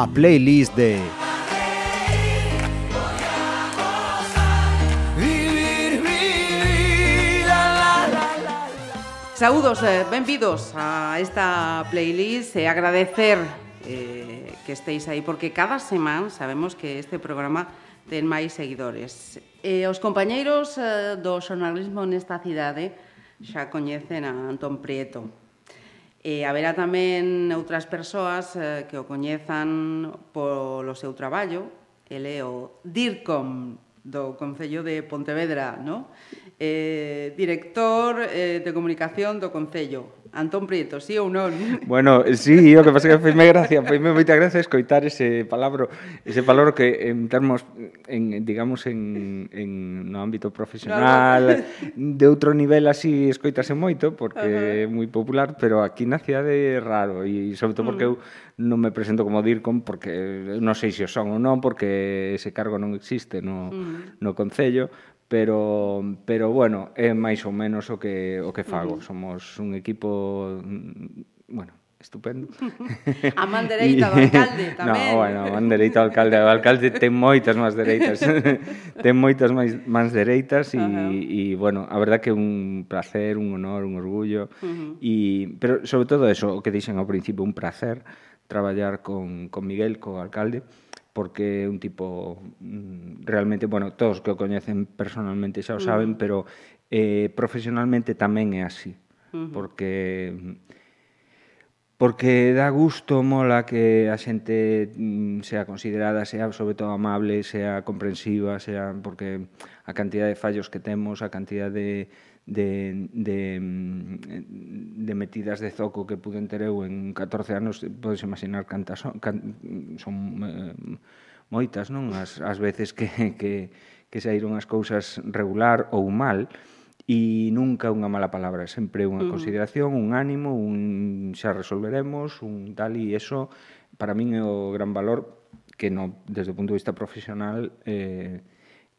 A playlist de Saúdos, eh, benvidos a esta playlist. E eh, agradecer eh, que esteis aí porque cada semana sabemos que este programa ten máis seguidores. E os compañeiros eh, do xornalismo nesta cidade xa coñecen a Antón Prieto. E haberá tamén outras persoas eh, que o coñezan polo seu traballo. Ele é o DIRCOM do Concello de Pontevedra, no? eh, director eh, de comunicación do Concello. Antón Prieto, sí ou non? Bueno, eh, sí, o que pasa que feime gracia, feime moita gracia escoitar ese palabro, ese palabro que en termos en digamos en en no ámbito profesional no, no. de outro nivel así escoitase moito porque é uh -huh. moi popular, pero aquí na cidade é raro e sobre todo porque mm. eu non me presento como DIRCOM porque eh, non sei se o son ou non porque ese cargo non existe no uh -huh. no concello pero pero bueno, é máis ou menos o que o que fago. Uh -huh. Somos un equipo mm, bueno, estupendo. A man dereita do alcalde tamén. No, bueno, a man dereita do alcalde. O alcalde ten moitas máis dereitas. ten moitas máis mans dereitas e, uh -huh. e bueno, a verdad que é un placer, un honor, un orgullo. Uh -huh. e, pero sobre todo eso, o que dixen ao principio, un placer traballar con, con Miguel, co alcalde. Uh porque é un tipo mm, realmente, bueno, todos que o coñecen personalmente xa o saben, uh -huh. pero eh, profesionalmente tamén é así, uh -huh. porque mm, porque dá gusto, mola que a xente sea considerada, sea sobre todo amable, sea comprensiva, sea porque a cantidad de fallos que temos, a cantidad de de, de, mm, de metidas de zoco que pude ter eu en 14 anos, podes imaginar cantas son, can, son eh, moitas, non? As, as veces que, que, que saíron as cousas regular ou mal, e nunca unha mala palabra, sempre unha consideración, un ánimo, un xa resolveremos, un tal e eso para min é o gran valor que no desde o punto de vista profesional eh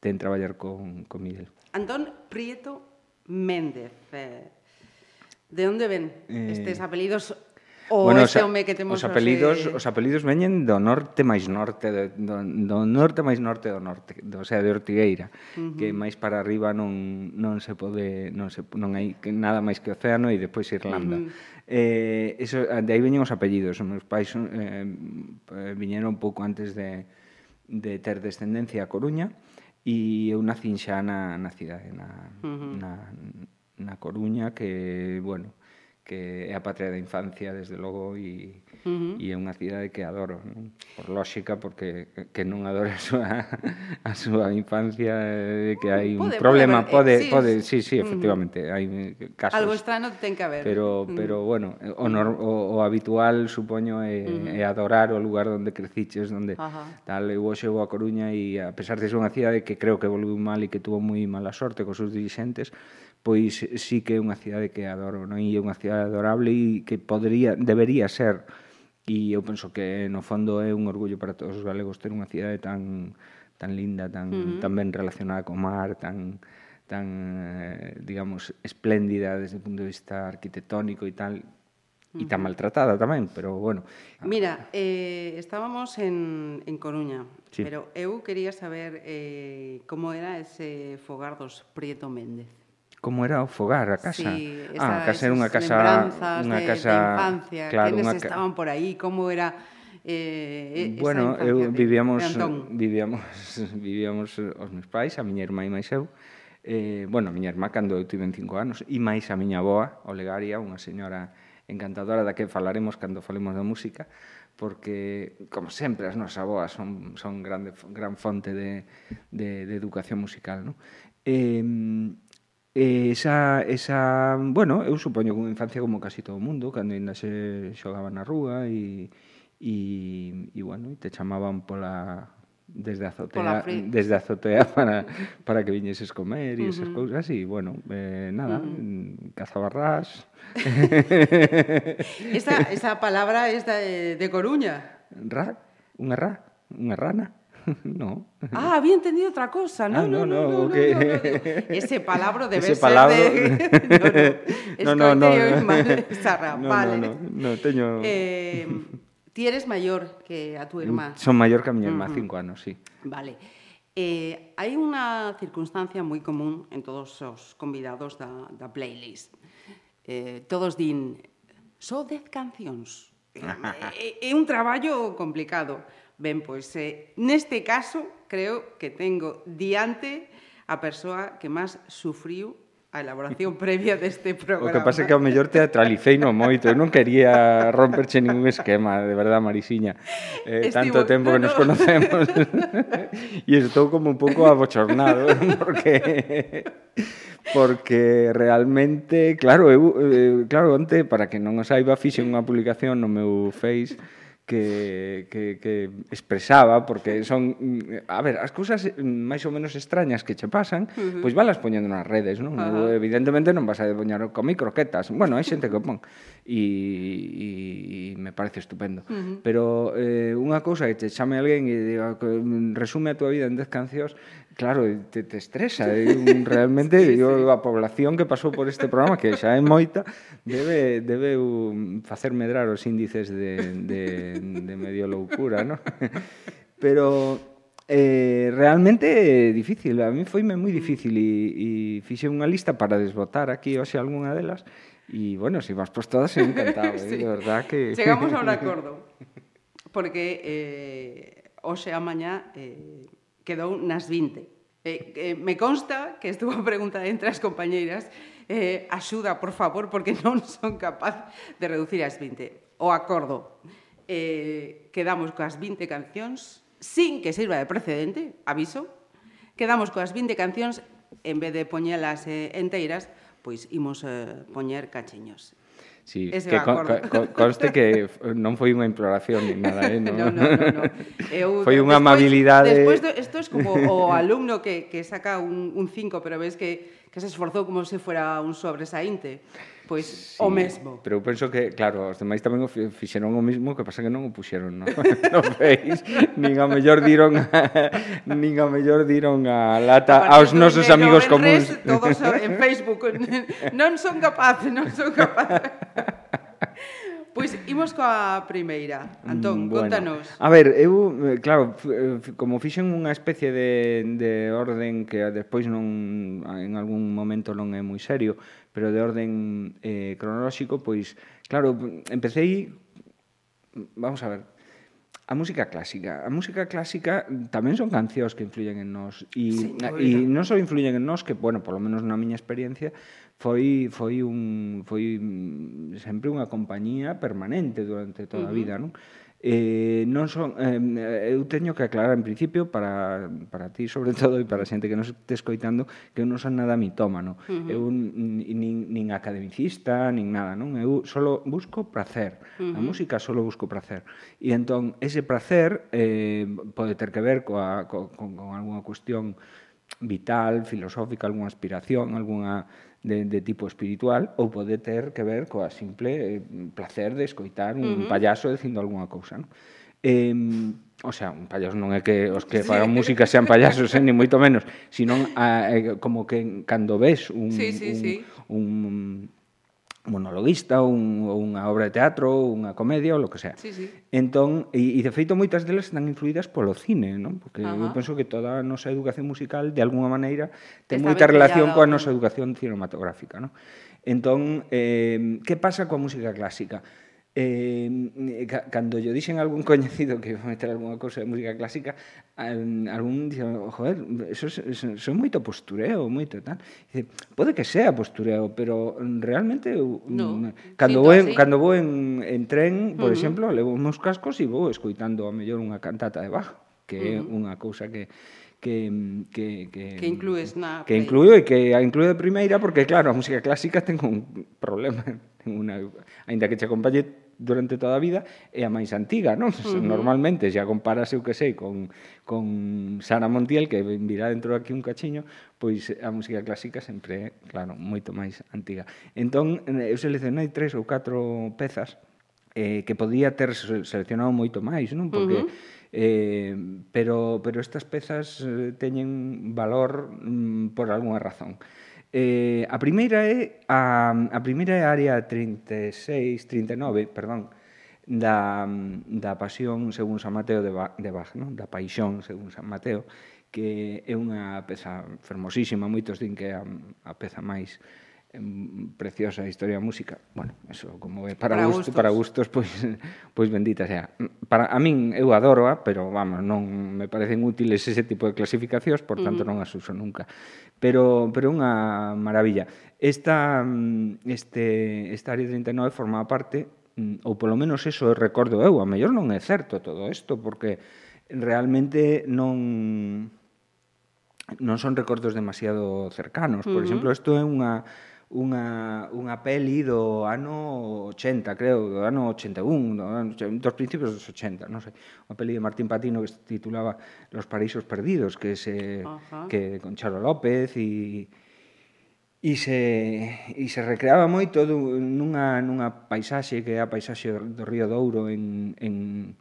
ten traballar con con Miguel. Antón Prieto Méndez. Eh, de onde ven eh... estes apelidos O bueno, este home que temos os apelidos, eh... os apelidos veñen do norte máis norte do, do norte máis norte do norte, do, o sea, de Ortigueira, uh -huh. que máis para arriba non non se pode, non se non hai nada máis que océano e despois Irlanda. Uh -huh. Eh, eso de aí veñen os apelidos, os meus pais eh, eh viñeron un pouco antes de de ter descendencia a Coruña E eu nacín xa na, na cidade, na, uh -huh. na, na Coruña, que, bueno, que é a patria da infancia, desde logo, e, uh -huh. e é unha cidade que adoro, non? por lógica, porque que non adora a súa, a súa infancia, eh, que hai un pode, problema, eh, pode, pode, eh, pode, sí, sí, sí efectivamente, uh -huh. hai casos. Algo extraño ten que haber. Pero, uh -huh. pero bueno, o, nor, o, o habitual, supoño, é, uh -huh. é adorar o lugar onde creciches, onde uh -huh. tal, eu hoxe vou a Coruña e a pesar de ser unha cidade que creo que evoluiu mal e que tuvo moi mala sorte cos seus dirigentes, pois sí que é unha cidade que adoro, non? E é unha cidade adorable e que podría, debería ser e eu penso que no fondo é un orgullo para todos os galegos ter unha cidade tan tan linda, tan uh -huh. tan ben relacionada co mar, tan tan eh, digamos espléndida desde o punto de vista arquitectónico e tal e tan maltratada tamén, pero bueno. Mira, eh, estábamos en, en Coruña, sí. pero eu quería saber eh, como era ese fogar dos Prieto Méndez como era o fogar, a casa. Sí, esa, ah, a casa era unha casa unha de, casa de infancia, claro, unha estaban por aí, como era eh, bueno, infancia, eu vivíamos vivíamos vivíamos os meus pais, a miña irmá e máis eu. Eh, bueno, a miña irmá cando eu tive cinco anos e máis a miña avoa, Olegaria, unha señora encantadora da que falaremos cando falemos da música, porque, como sempre, as nosas aboas son, son grande, gran fonte de, de, de educación musical. Non? Eh, E esa, esa, bueno, eu supoño que unha infancia como casi todo o mundo, cando ainda se xogaba na rúa e, e, e bueno, te chamaban pola desde a azotea, desde a azotea para, para que viñeses comer e esas uh -huh. cousas e bueno, eh, nada, uh -huh. Mm, cazabarrás. esa, esa palabra es de, de Coruña. Ra, unha ra, unha rana. No. Ah, había entendido otra cosa. No, ah, no, no, no, no, okay. no Ese palabro debe Ese ser palabro... de... no, no, no, no, no, No teño... eh, ti eres maior que a tu irmá. Son maior que a miña irmá, uh -huh. cinco anos, sí. Vale. Eh, hai unha circunstancia moi común en todos os convidados da, da playlist. Eh, todos din, só so dez cancións. é, é eh, eh, un traballo complicado. Ben, pois, eh, neste caso, creo que tengo diante a persoa que máis sufriu a elaboración previa deste programa. O que pasa é que ao mellor teatralicei no moito, eu non quería romperche ningún esquema, de verdad, Marisiña. Eh, Estivo, tanto tempo no, que nos conocemos. e estou como un pouco abochornado, porque... porque realmente, claro, eu, eh, claro, onte, para que non os saiba, fixe unha publicación no meu Face que, que, que expresaba, porque son, a ver, as cousas máis ou menos extrañas que che pasan, uh -huh. pois valas poñendo nas redes, non? Uh -huh. Evidentemente non vas a poñar comi croquetas. Bueno, hai xente que o pon e, e, me parece estupendo. Uh -huh. Pero eh, unha cousa que te chame alguén e diga que resume a tua vida en 10 cancións, Claro, te, te estresa. ¿eh? É un, realmente, sí, sí. A población que pasou por este programa, que xa é moita, debe, debe um, facer medrar os índices de, de, de medio loucura, ¿no? Pero eh, realmente é difícil. A mí foime moi difícil e, e fixe unha lista para desbotar aquí, hoxe algunha delas. E, bueno, se si vas por todas, encantado, ¿eh? sí. eh, de verdad que... Chegamos a un acordo. Porque eh, hoxe a mañá eh, quedou nas 20. Eh, eh, me consta que estuvo a pregunta entre as compañeiras eh, axuda, por favor, porque non son capaz de reducir as 20. O acordo. Eh, quedamos coas 20 cancións sin que sirva de precedente, aviso. Quedamos coas 20 cancións en vez de poñelas eh, enteiras, pois imos eh, poñer cachiños. Sí, Ese que co con, conste que non foi unha imploración nin nada, eh, non. no, no, no, no. Eu, foi unha amabilidade. Despois, de, isto é como o alumno que, que saca un 5, pero ves que que se esforzou como se fuera un sobresaínte. Pois sí, o mesmo. Pero eu penso que, claro, os demais tamén o fixeron o mesmo, que pasa que non o puxeron, no, no Face. nin a mellor diron a, nin a mellor diron a lata a aos nosos amigos comuns. Todos en Facebook non son capaz, non son capaz. Pois imos coa primeira. Antón, mm, bueno, contanos. A ver, eu, eh, claro, eh, como fixen unha especie de, de orden que despois non en algún momento non é moi serio, pero de orden eh, cronolóxico, pois, claro, empecéi vamos a ver, A música clásica. A música clásica tamén son cancións que influyen en nós e, sí, e non só influyen en nós que, bueno, polo menos na miña experiencia foi foi un foi sempre unha compañía permanente durante toda a vida, non? Eh, non son, eh, eu teño que aclarar en principio para, para ti sobre todo e para a xente que nos este escoitando que eu non son nada mitómano uh -huh. eu nin, nin academicista nin nada, non? Eu solo busco placer, uh -huh. a música solo busco placer e entón ese placer eh, pode ter que ver coa, co, con, con algunha cuestión vital, filosófica, algunha aspiración, algunha de, de tipo espiritual ou pode ter que ver coa simple eh, placer de escoitar un uh -huh. payaso dicindo algunha cousa. Non? Eh, o sea, un payaso non é que os que sí. fagan música sean payasos, eh, ni moito menos, sino a, eh, como que cando ves un, sí, sí, un, sí. un monologuista ou un, unha obra de teatro ou unha comedia ou lo que sea. Sí, sí. Entón, e, e de feito moitas delas están influídas polo cine, non? Porque Ajá. eu penso que toda a nosa educación musical de alguna maneira ten Está moita relación coa nosa educación cinematográfica, non? Entón, eh, que pasa coa música clásica? Eh, cando yo dixen algún coñecido que iba meter algunha cousa de música clásica, algún dixen, joder, eso, eso, eso moito postureo, moito tal. Dice, pode que sea postureo, pero realmente mm, no, cando vou en, cando vou en, en tren, por uh -huh. exemplo, levo meus cascos e vou escoitando a mellor unha cantata de Bach, que uh -huh. é unha cousa que que que que que inclues na que incluo e que a incluo de primeira porque claro, a música clásica ten un problema, ten unha aínda que che acompañe durante toda a vida é a máis antiga, non? Uh -huh. Normalmente, se a comparase, eu que sei, con, con Sara Montiel, que virá dentro aquí un cachiño, pois a música clásica sempre é, claro, moito máis antiga. Entón, eu seleccionei tres ou catro pezas eh, que podía ter seleccionado moito máis, non? Porque uh -huh. Eh, pero pero estas pezas eh, teñen valor mm, por algunha razón. Eh, a primeira é a, a primeira é a área 36, 39, perdón, da, da pasión según San Mateo de, ba, de Bach, non? da paixón según San Mateo, que é unha peza fermosísima, moitos din que é a, a peza máis preciosa historia da música. Bueno, eso como é para, para gusto, gustos. para gustos pois pois bendita sea. Para a min eu adoro, pero vamos, non me parecen útiles ese tipo de clasificacións, por tanto non as uso nunca. Pero pero unha maravilla. Esta mm, este esta área 39 formaba parte mm, ou polo menos eso recordo eu, a mellor non é certo todo isto porque realmente non non son recordos demasiado cercanos. Por uh -huh. exemplo, isto é unha unha, unha peli do ano 80, creo, do ano 81, do ano, dos principios dos 80, non sei, unha peli de Martín Patino que se titulaba Los paraísos perdidos, que se Ajá. que con Charo López e e se, e se recreaba moito nunha, nunha paisaxe que é a paisaxe do Río Douro en, en,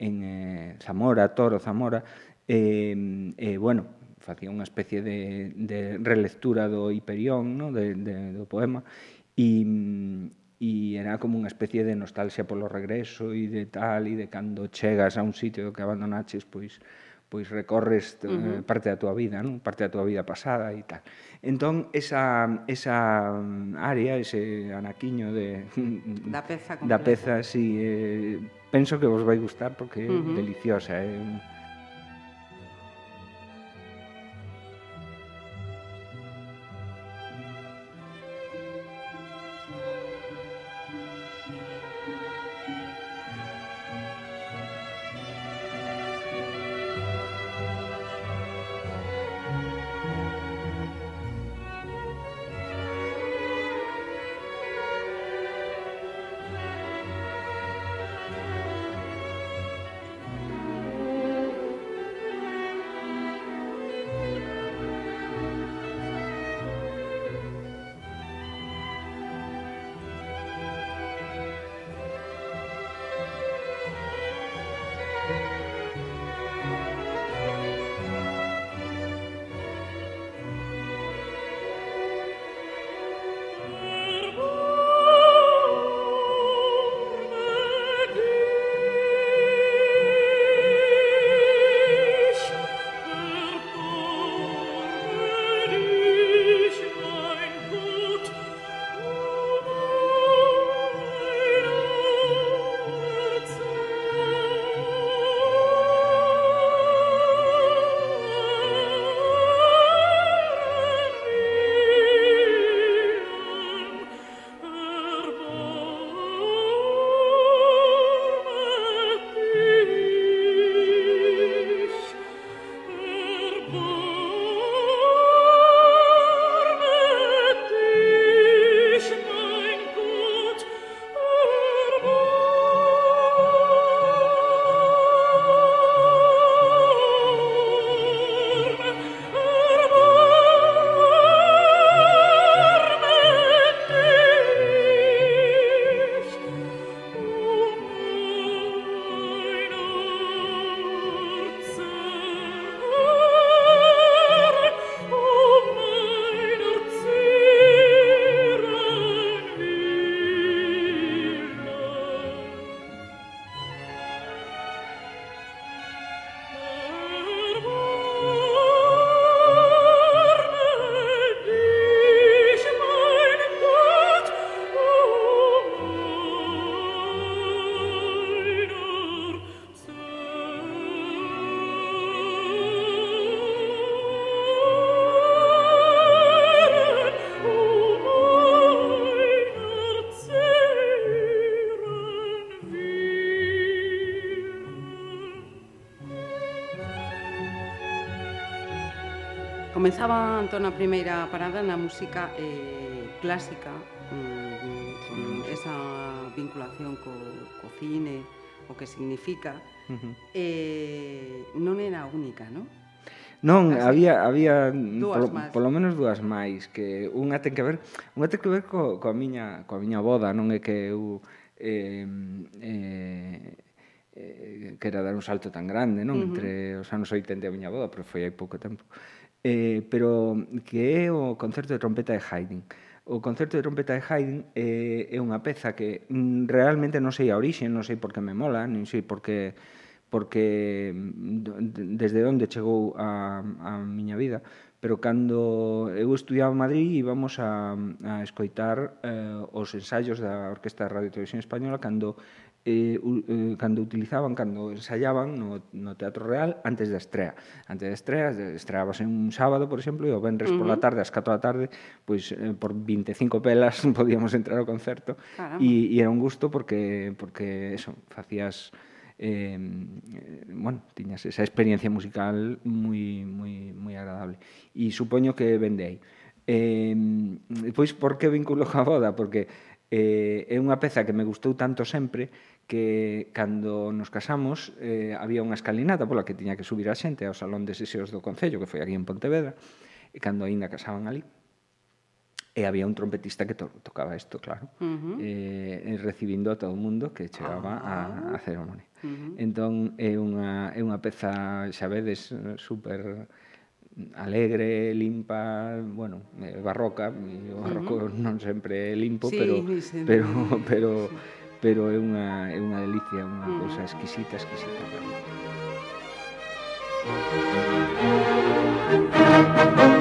en eh, Zamora, Toro, Zamora, e, eh, eh, bueno, facía unha especie de, de relectura do Hiperión, no? de, de, do poema, e, e era como unha especie de nostalgia polo regreso e de tal, e de cando chegas a un sitio que abandonaches, pois pois recorres eh, uh -huh. parte da túa vida, non? parte da túa vida pasada e tal. Entón, esa, esa área, ese anaquiño de, da peza, completa. da peza sí, eh, penso que vos vai gustar porque é uh -huh. deliciosa. Eh? pasaba Antón a primeira parada na música eh, clásica, mm, con esa vinculación co, co cine, o que significa, uh -huh. eh, non era a única, non? Non, Así, había había polo, máis. polo menos dúas máis que unha ten que ver, unha ten que ver co, coa miña coa miña boda, non é que eu eh, eh, eh, que era dar un salto tan grande, non? Uh -huh. Entre os anos 80 e a miña boda, pero foi hai pouco tempo eh, pero que é o concerto de trompeta de Haydn. O concerto de trompeta de Haydn eh, é unha peza que mm, realmente non sei a orixe, non sei por que me mola, non sei por que porque mm, desde onde chegou a, a miña vida, pero cando eu estudiaba en Madrid íbamos a, a escoitar eh, os ensaios da Orquesta de Radio Televisión Española cando eh, eh, cando utilizaban, cando ensayaban no, no Teatro Real antes da estrea. Antes da estrea, estreábase un sábado, por exemplo, e o venres uh -huh. pola tarde, ás 4 da tarde, pois eh, por 25 pelas podíamos entrar ao concerto e, e era un gusto porque porque eso, facías eh, bueno, tiñas esa experiencia musical moi moi moi agradable e supoño que vende aí. Eh, pois por que vinculo a boda? Porque Eh, é unha peza que me gustou tanto sempre que cando nos casamos eh, había unha escalinata pola que tiña que subir a xente ao Salón de Sesións do Concello, que foi aquí en Pontevedra, e cando aínda casaban ali. E había un trompetista que to tocaba isto, claro, uh -huh. eh, recibindo a todo o mundo que chegaba ah. a, a ceremonia. Uh -huh. Entón, é unha, é unha peza, xa vedes, eh, super alegre, limpa, bueno, eh, barroca, o barroco uh -huh. non sempre é limpo, sí, pero, sí, pero pero pero é unha é unha delicia, unha uh -huh. cousa exquisita, exquisita. Thank you.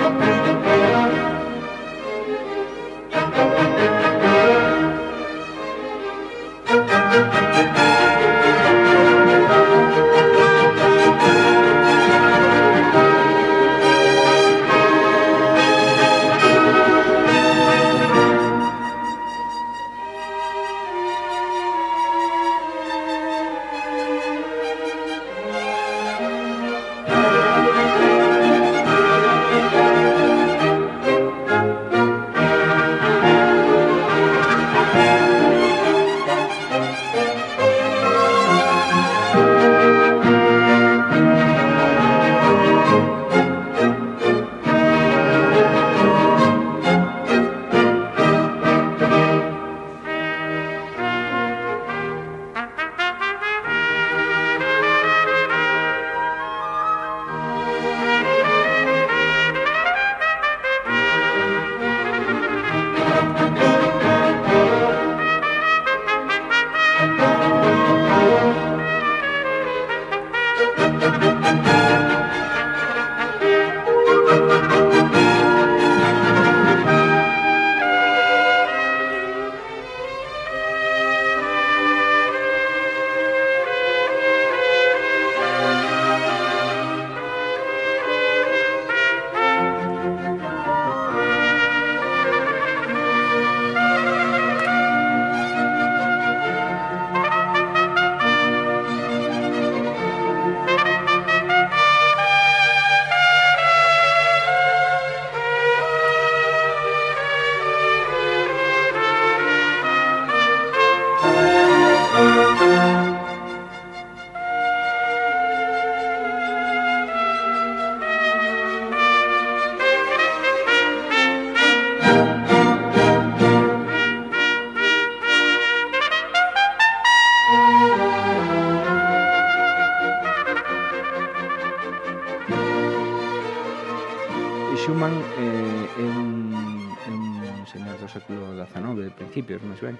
Schumann eh, é, un, un señor do século XIX, principios, máis ben,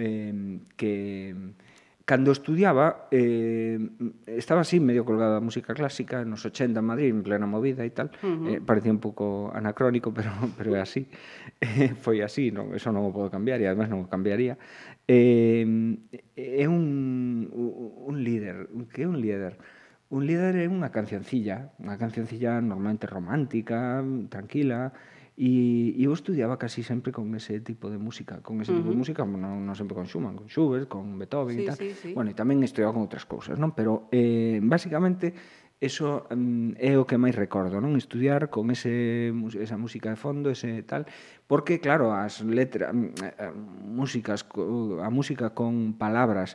eh, que cando estudiaba eh, estaba así medio colgado a música clásica nos 80 en Madrid, en plena movida e tal uh -huh. eh, parecía un pouco anacrónico pero, pero é así eh, foi así, non, eso non o podo cambiar e además non o cambiaría eh, é un, un líder que é un líder? Un líder é unha cancioncilla, unha cancioncilla normalmente romántica, tranquila, E eu estudiaba casi sempre con ese tipo de música, con ese uh -huh. tipo de música, non, non sempre con Schumann, con Schubert, con Beethoven sí, e tal. Sí, sí. Bueno, e tamén estudiaba con outras cousas, non? Pero eh, basicamente eso um, é o que máis recordo, non? Estudiar con ese esa música de fondo, ese tal, porque claro, as letras, mm, eh, eh, músicas, a música con palabras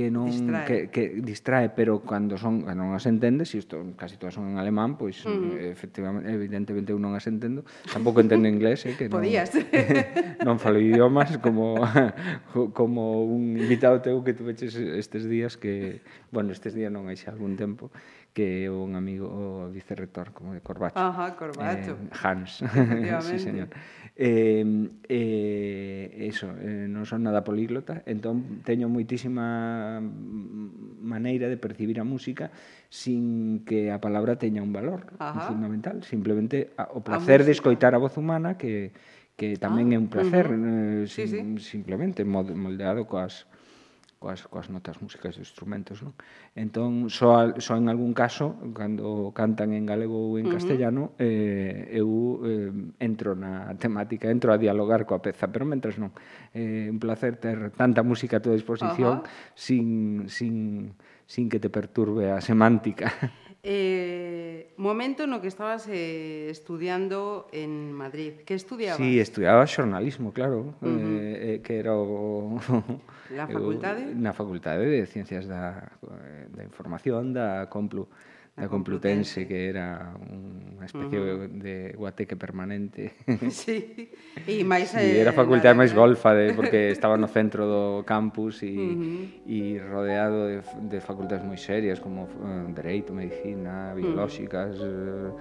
que non distrae. Que, que distrae, pero cando son cando non as entendes, isto casi todas son en alemán, pois mm. Uh -huh. efectivamente evidentemente eu non as entendo, tampouco entendo inglés, eh, que non, Podías. non falo idiomas como como un invitado teu que tuveches estes días que, bueno, estes días non hai xa algún tempo, que é un amigo o vicerrector como de Corbacho. Ajá, Corbacho. Eh, Hans. sí, señor. Eh, eh, eso, eh, non son nada políglota, entón teño moitísima maneira de percibir a música sin que a palabra teña un valor Ajá. fundamental, simplemente a, o placer a de escoitar a voz humana que que tamén ah, é un ah, placer, uh -huh. eh, sim, sí, sí. simplemente moldeado coas coas, coas notas músicas e instrumentos, non? Entón, só, só en algún caso, cando cantan en galego ou en uh -huh. castellano, eh, eu eh, entro na temática, entro a dialogar coa peza, pero mentras non. É eh, un placer ter tanta música a tua disposición uh -huh. sin, sin, sin que te perturbe a semántica. Eh, momento no que estabas eh, estudiando en Madrid. ¿Qué estudiabas? Sí, estudiaba xornalismo, claro, uh eh, -huh. eh, que era o, na facultade? Na facultade de Ciencias da, eh, da Información da Complu da Complutense, Complutense, que era unha especie uh -huh. de guateque permanente. Sí, e máis... Eh, era a facultade máis golfa, de, porque estaba no centro do campus e, uh -huh. e rodeado de, de facultades moi serias, como uh, Dereito, Medicina, Biolóxicas... Uh eh. -huh.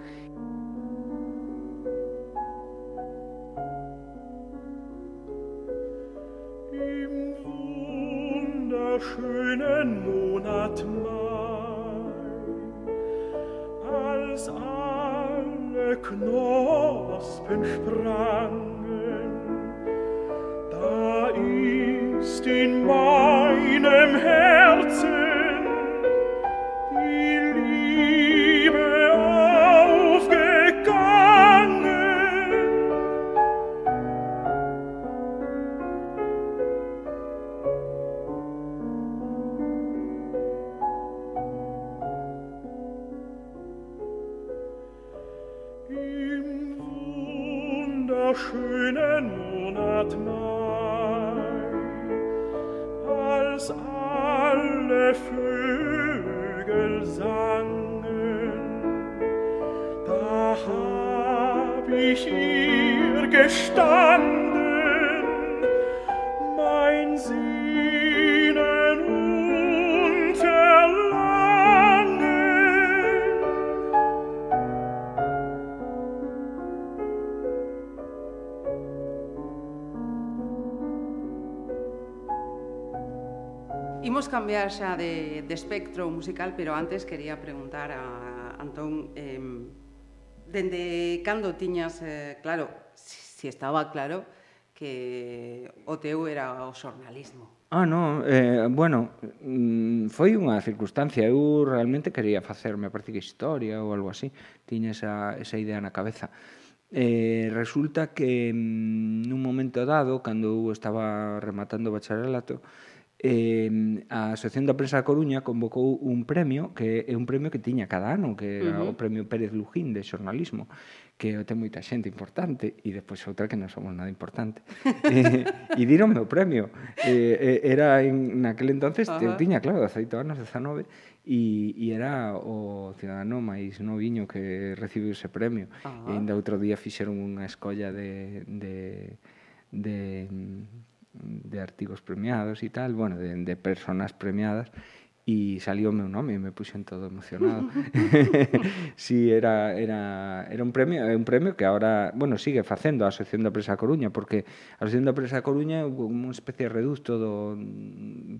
Im wunderschönen Monat Mai als alle Knospen sprangen. Da ist in meinem Herzen ich ihr gestanden, cambiar xa de, de espectro musical, pero antes quería preguntar a Antón eh, dende cando tiñas, eh, claro, si, si estaba claro que o teu era o xornalismo. Ah, no, eh, bueno, mm, foi unha circunstancia, eu realmente quería facer, me parece que historia ou algo así, tiña esa, esa idea na cabeza. Eh, resulta que mm, nun momento dado, cando eu estaba rematando o bacharelato, eh, a Asociación da Prensa da Coruña convocou un premio que é un premio que tiña cada ano que era uh -huh. o premio Pérez Lujín de xornalismo que ten moita xente importante e despois outra que non somos nada importante eh, e dironme o premio eh, eh, era en, naquele entonces uh -huh. tiña claro 18 anos, 19 e, e era o cidadano máis noviño que recibiu ese premio uh -huh. e ainda outro día fixeron unha escolla de, de, de de artigos premiados e tal, bueno, de, de personas premiadas, e salió o meu nome e me puxen todo emocionado. si sí, era, era, era un premio, é un premio que agora, bueno, sigue facendo a Asociación da Presa Coruña, porque a Asociación da Presa Coruña hubo unha especie de reducto do,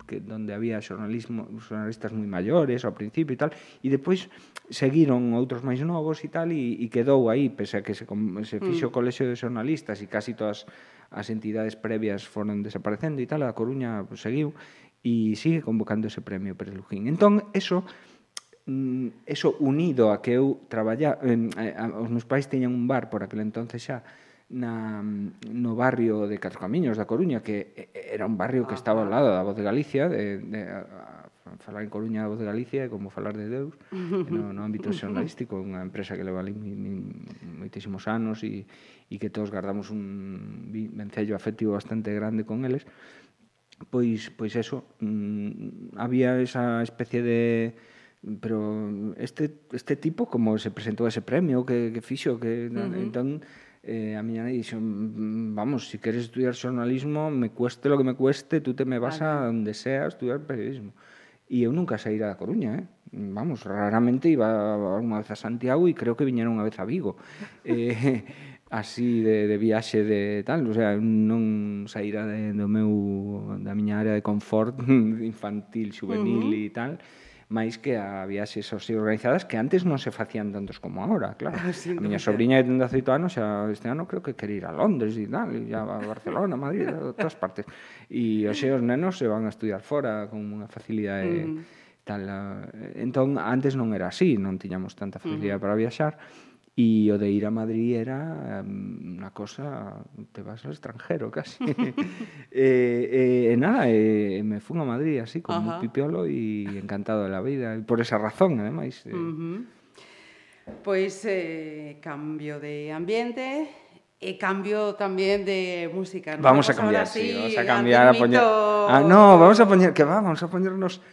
que, donde había xornalismo, xornalistas moi maiores ao principio e tal, e depois seguiron outros máis novos e tal, e, e quedou aí, pese a que se, se mm. fixo o colexio de xornalistas e casi todas as entidades previas foron desaparecendo e tal, a Coruña pues, seguiu, e sigue convocando ese premio para Lujín. Entón, eso mm, eso unido a que eu traballa, eh, a, os meus pais teñan un bar por aquel entonces xa na, no barrio de Catro Camiños da Coruña, que era un barrio que ah, estaba ao ah. lado da Voz de Galicia, de, de, a, a falar en Coruña da Voz de Galicia é como falar de Deus, no, no ámbito xornalístico, unha empresa que leva ali mi, mi, moitísimos anos e, e que todos guardamos un vencello afectivo bastante grande con eles, pois pois eso, mm, había esa especie de pero este este tipo como se presentou ese premio que que fixo que uh -huh. entón eh, a miña nai dixo mm, vamos, si queres estudiar xornalismo me cueste lo que me cueste, tú te me vas vale. a donde sea a estudiar periodismo e eu nunca saíra da Coruña eh? vamos, raramente iba unha vez a Santiago e creo que viñera unha vez a Vigo eh, así de, de viaxe de tal, o sea, non saíra de, do meu da miña área de confort infantil, juvenil uh -huh. e tal, máis que a viaxes así organizadas que antes non se facían tantos como ahora, claro. Sin a miña sobrinha de 18 anos xa este ano creo que quer ir a Londres e tal, e ya a Barcelona, a Madrid, a todas partes. E hoxe os nenos se van a estudiar fora con unha facilidade uh -huh. tal. Eh, entón, antes non era así, non tiñamos tanta facilidade uh -huh. para viaxar E o de ir a Madrid era unha cosa, te vas ao extranjero casi. e, e, eh, eh, nada, e, me fun a Madrid así, como Ajá. un pipiolo e encantado de la vida. E por esa razón, ademais. Eh. Uh -huh. Pois eh, cambio de ambiente e cambio tamén de música. ¿no? Vamos, vamos a cambiar, así, sí, vamos a cambiar a poñer... Ah, no, vamos a poñer, que va, vamos a poñernos...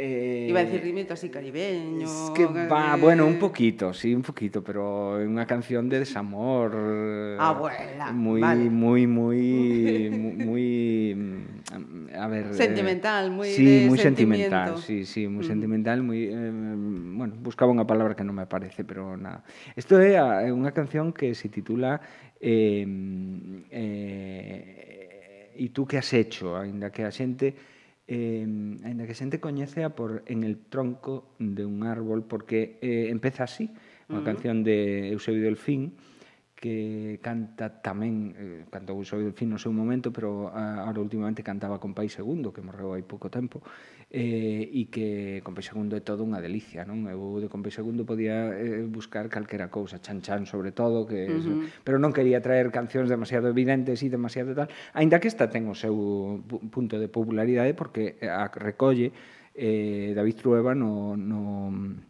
Eh, Iba a decir ritmito así caribeño. Es que va, eh... bueno, un poquito, sí, un poquito, pero una canción de desamor. Eh, Abuela. Muy, vale. muy, muy, muy, mm, a ver. Eh, sentimental, muy. Sí, de muy sentimental, sí, sí, muy mm. sentimental, muy. Eh, bueno, buscaba una palabra que no me aparece, pero nada. Esto é eh, unha canción que se titula. Eh, eh, e tú que has hecho, ainda que a xente eh, ainda que xente coñecea por En el tronco de un árbol, porque eh, empeza así, unha uh -huh. canción de Eusebio Delfín, que canta tamén, eh, cantou Eusebio Delfín no seu momento, pero ah, ahora últimamente cantaba con Pai Segundo, que morreu hai pouco tempo, eh, e que Compe Segundo é todo unha delicia, non? Eu de Compe Segundo podía eh, buscar calquera cousa, Chan Chan sobre todo, que uh -huh. Pero non quería traer cancións demasiado evidentes e demasiado tal, aínda que esta ten o seu punto de popularidade porque eh, a recolle eh, David Trueba no, no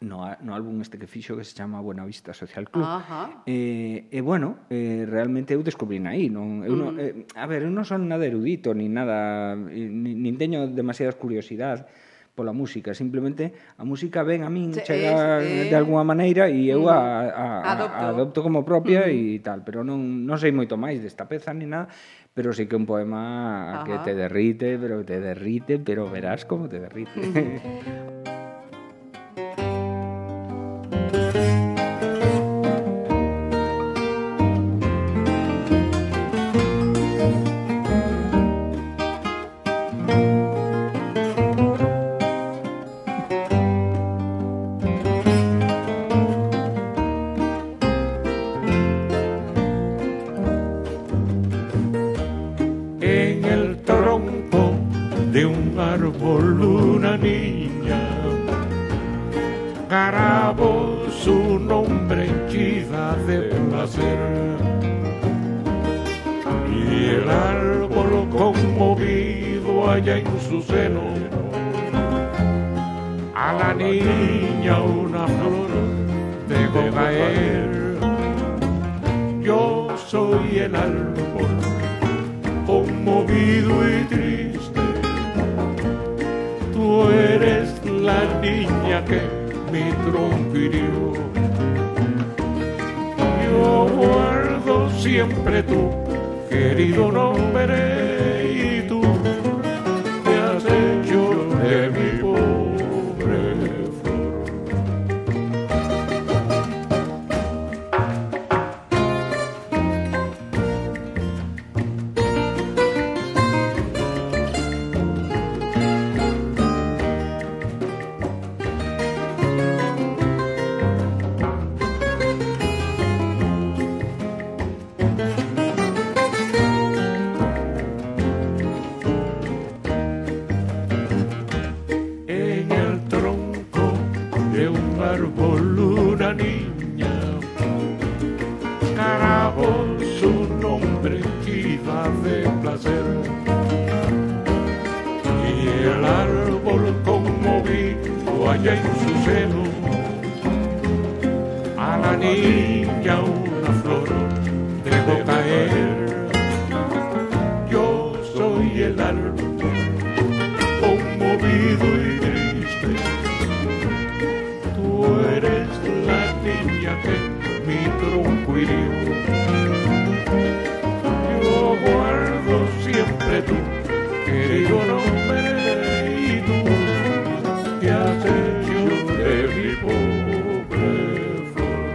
no, no álbum este que fixo que se chama Buena Vista Social Club. Ajá. Eh, e eh, bueno, eh, realmente eu descubrín aí, non eu mm. non, eh, a ver, eu non son nada erudito ni nada eh, ni, nin teño demasiadas curiosidades pola música, simplemente a música ven a min, sí, chega es, eh, de alguna maneira e eu a, a, a, adopto. a adopto como propia e tal, pero non, non sei moito máis desta peza ni nada, pero sí que un poema Ajá. que te derrite, pero te derrite, pero verás como te derrite. Mm. que nombre y tú te has hecho de mi pobre flor.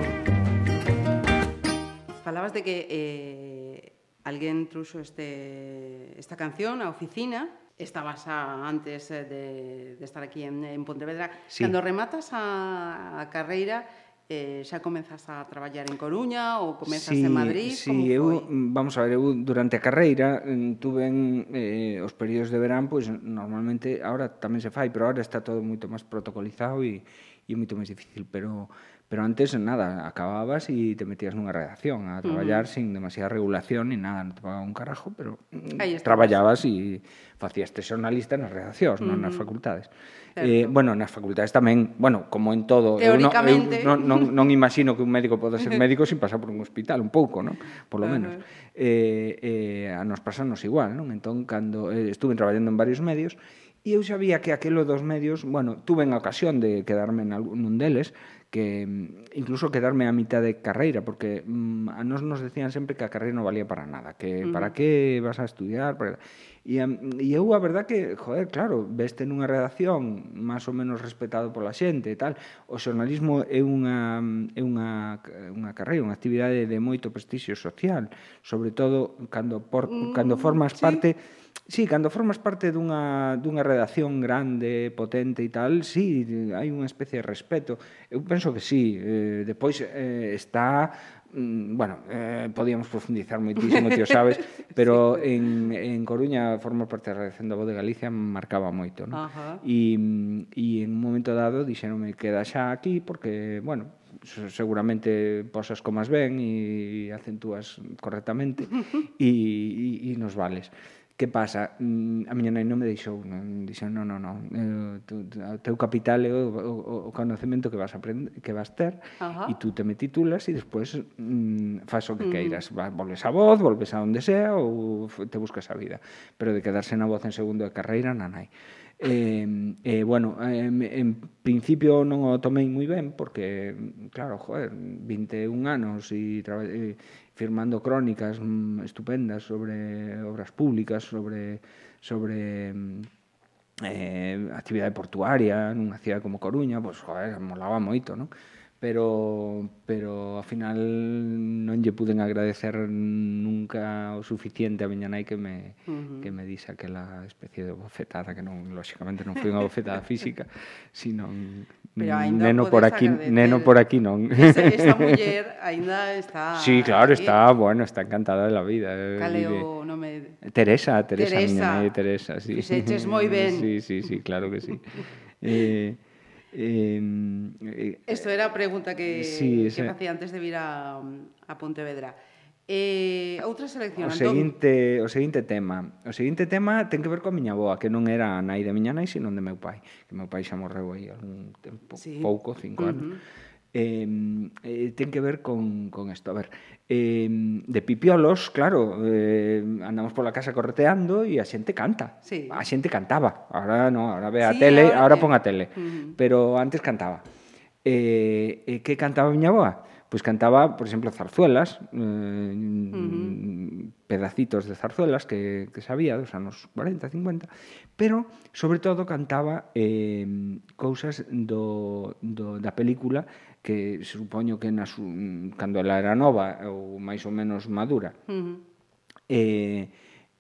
Falabas de que eh, alguén truxo este, esta canción á oficina estabas a, antes eh, de, de estar aquí en, en Pontevedra. Sí. Cando rematas a, a carreira, eh, xa comezas a traballar en Coruña ou comezas sí, en Madrid? Sí, eu, vamos a ver, eu durante a carreira mm, tuven mm, eh, os períodos de verán, pois normalmente, ahora tamén se fai, pero ahora está todo moito máis protocolizado e, e moito máis difícil, pero pero antes nada, acababas e te metías nunha redacción a traballar uh -huh. sin demasiada regulación ni nada, non te pagaban un carajo, pero mm, traballabas e facías te xornalista nas redaccións, uh -huh. non nas facultades. Eh, bueno, nas facultades tamén, bueno, como en todo, eu non, eu non, non, non imagino que un médico poda ser médico sin pasar por un hospital, un pouco, non? Por lo menos. Eh, eh, a nos pasarnos igual, non? Entón, cando eh, estuve traballando en varios medios, E eu sabía que aquelo dos medios, bueno, tuve a ocasión de quedarme en algún, nun deles, que mm, incluso quedarme a mitad de carreira, porque mm, a nos nos decían sempre que a carreira non valía para nada, que uh -huh. para que vas a estudiar, para... E, e eu a verdad que, joder, claro, veste nunha redacción máis ou menos respetado pola xente e tal. O xornalismo é unha, é unha, unha carreira, unha actividade de moito prestixio social, sobre todo cando, por, mm, cando formas sí. parte Sí, cando formas parte dunha, dunha redacción grande, potente e tal, sí, hai unha especie de respeto. Eu penso que sí. Eh, depois eh, está Mm, bueno, eh, podíamos profundizar moitísimo, tío, sabes, pero sí. en, en Coruña formar parte da redacción da Voz de Galicia marcaba moito, non? E, e en un momento dado dixeronme queda xa aquí porque, bueno, seguramente posas comas ben e acentúas correctamente e, e, e nos vales. Que pasa? Mm, a miña nai non me deixou, non dixo, non, non, non, o eh, teu capital é o, o, o conocemento que vas aprender, que vas ter Ajá. e tú te me titulas e despois mm, faz o que mm. queiras, volves a voz, volves a onde sea ou te buscas a vida, pero de quedarse na voz en segundo de carreira, na nai. Eh, eh, bueno, en, en principio non o tomei moi ben porque, claro, joder, 21 anos e, e, eh, firmando crónicas mm, estupendas sobre obras públicas, sobre, sobre mm, eh, actividade portuaria nunha cidade como Coruña, pois, joder, molaba moito, non? pero pero ao final non lle puden agradecer nunca o suficiente a miña nai que me uh -huh. que me dise aquela especie de bofetada que non lóxicamente non foi unha bofetada física, sino pero neno por aquí, agradecer. neno por aquí non. Esa, esta muller aínda está Sí, claro, aquí. está, bueno, está encantada de la vida. Eh, Cale o nome Teresa, Teresa, Teresa. miña nai Teresa, sí. Fixeches moi ben. Sí, sí, sí, claro que sí. eh Eh, eh, Esto era a pregunta que, eh, sí, ese, que facía antes de vir a, a Pontevedra. Eh, outra selección, o seguinte, O seguinte tema. O seguinte tema ten que ver coa miña boa, que non era a nai de miña nai, sino de meu pai. Que meu pai xa morreu aí algún tempo, sí. pouco, cinco uh -huh. anos eh, eh, ten que ver con, con esto. A ver, eh, de pipiolos, claro, eh, andamos pola casa correteando e a xente canta. Sí. A xente cantaba. Ahora no, ahora ve a sí, tele, ahora, ahora pon a tele. Uh -huh. Pero antes cantaba. Eh, eh, que cantaba miña boa? Pois pues cantaba, por exemplo, zarzuelas, eh, uh -huh pedacitos de zarzuelas que, que sabía dos anos 40, 50, pero sobre todo cantaba eh, cousas do, do, da película que supoño que na su, cando ela era nova ou máis ou menos madura. Uh -huh. Eh,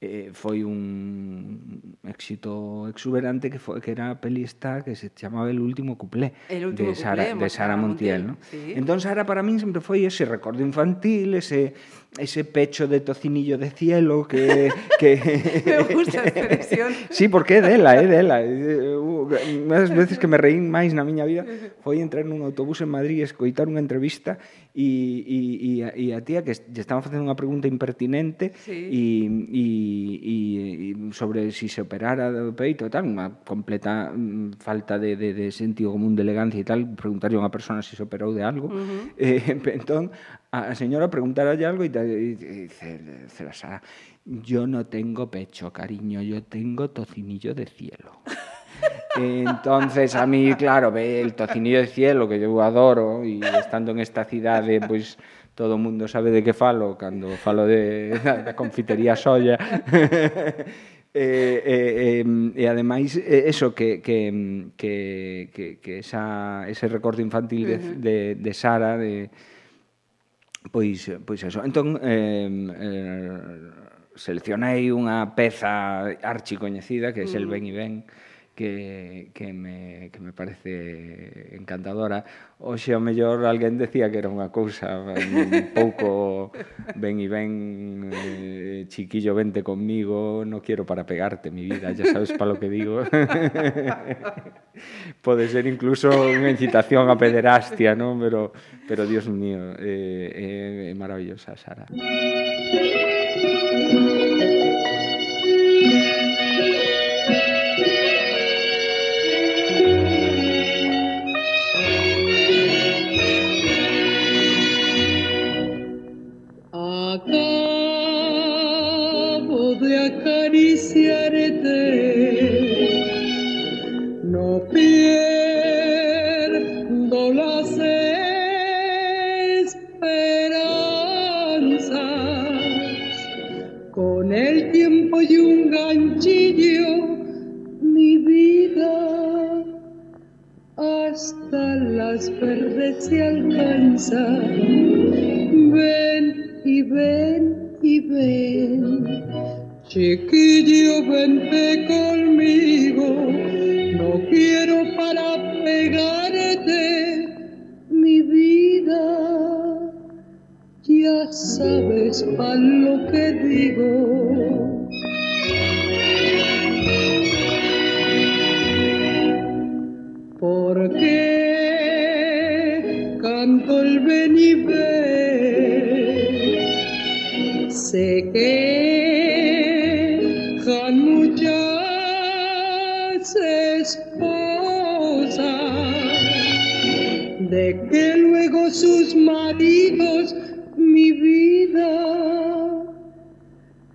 eh, foi un éxito exuberante que foi que era a peli esta que se chamaba El último cuplé El último de Sara cuplé, de Sara Montiel, Montiel ¿no? Sí. Entón Sara para min sempre foi ese recordo infantil, ese ese pecho de tocinillo de cielo que... que... me gusta esa expresión. sí, porque é dela, é dela. Uh, veces que me reín máis na miña vida foi entrar nun autobús en Madrid e escoitar unha entrevista e, e, e, a, e a tía que lle estaban facendo unha pregunta impertinente sí. e, e, e, sobre si se operara do peito e tal, unha completa mm, falta de, de, de sentido común de elegancia e tal, preguntarlle a unha persona se si se operou de algo. Uh -huh. eh, entón, a, a señora preguntaralle algo e, tal, e, e dice, dice la Sara, yo no tengo pecho, cariño, yo tengo tocinillo de cielo. Entonces, a mí, claro, ve el tocinillo de cielo que yo adoro y estando en esta cidade, pois todo o mundo sabe de que falo cando falo de, da confitería Solla. E, e, e, e ademais eh, eso que, que, que, que, esa, ese recordo infantil de, de, de Sara de, Pois, pois eso. Entón, eh, eh, seleccionei unha peza archi coñecida que é mm. El Ben e Ben, que, que, me, que me parece encantadora. Oxe, ao mellor, alguén decía que era unha cousa un pouco ben e ben eh, chiquillo, vente conmigo, no quiero para pegarte mi vida, ya sabes para lo que digo. Pode ser incluso unha incitación a pederastia, ¿no? pero, pero Dios mío, é eh, eh, maravillosa, Sara. Música Acabo de acariciarte, no pierdo las esperanzas. Con el tiempo y un ganchillo, mi vida hasta las verdes se alcanza. Y ven y ven, chiquillo, vente conmigo. No quiero para pegarte mi vida. Ya sabes a lo que digo. Porque ven. Sé que han muchas esposas de que luego sus maridos mi vida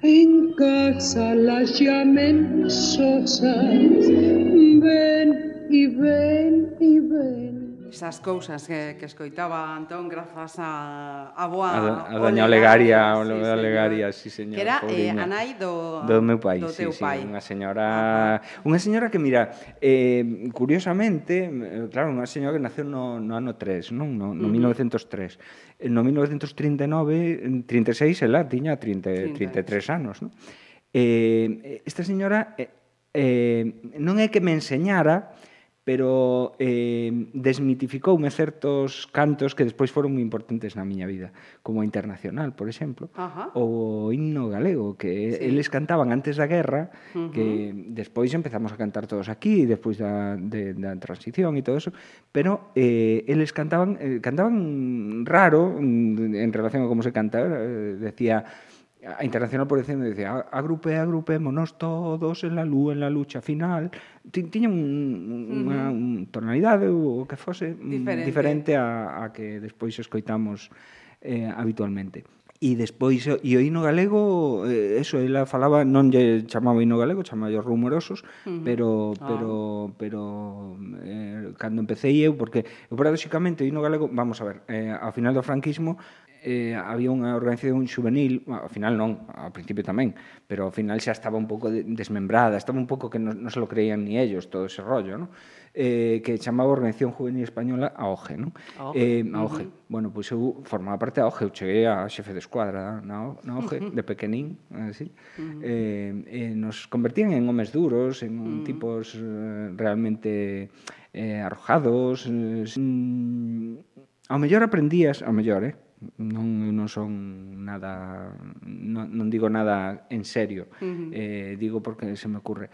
en casa las llamen sosas. Ven y ven y ven. esas cousas que, que escoitaba Antón grazas a, a boa... A, a Doña Olegaria, o Olegaria, sí, Olegaria, sí, señor. Que era eh, a nai do, do meu pai, do sí, teu sí, pai. unha señora... Ah, ah. Unha señora que, mira, eh, curiosamente, eh, claro, unha señora que naceu no, no ano 3, non? No, no uh -huh. 1903. No 1939, 36, ela tiña 30. 33 anos, non? Eh, esta señora eh, eh, non é que me enseñara, pero eh, desmitificoume certos cantos que despois foron moi importantes na miña vida, como a Internacional, por exemplo, Ajá. ou o himno galego, que sí. eles cantaban antes da guerra, uh -huh. que despois empezamos a cantar todos aquí, despois da, de, da transición e todo eso, pero eh, eles cantaban, eh, cantaban raro mm, en relación a como se canta, eh, decía a internacional por ejemplo decía agrupe, agrupémonos todos en la luz en la lucha final tiña un, unha uh -huh. tonalidade ou o que fose mm, diferente, diferente a, a que despois escoitamos eh, habitualmente. E despois, eh, e o hino galego, eh, eso, ela falaba, non lle chamaba hino galego, chamaba os rumorosos, uh -huh. pero, pero, ah. pero, eh, cando empecé eu, porque, eu, paradóxicamente, o hino galego, vamos a ver, eh, ao final do franquismo, eh, había unha organización juvenil, ao final non, ao principio tamén, pero ao final xa estaba un pouco desmembrada, estaba un pouco que non, non se lo creían ni ellos todo ese rollo, ¿no? eh, que chamaba Organización Juvenil Española a OGE, ¿no? Eh, a OGE. Uh -huh. Bueno, pois pues eu formaba parte da OGE, eu cheguei a xefe de escuadra na, na OGE, uh -huh. de pequenín, así. Uh -huh. eh, eh, nos convertían en homes duros, en uh -huh. tipos eh, realmente eh, arrojados, eh, sin... ao mellor aprendías, ao mellor, eh, non eu non son nada non, non digo nada en serio uh -huh. eh, digo porque se me ocurre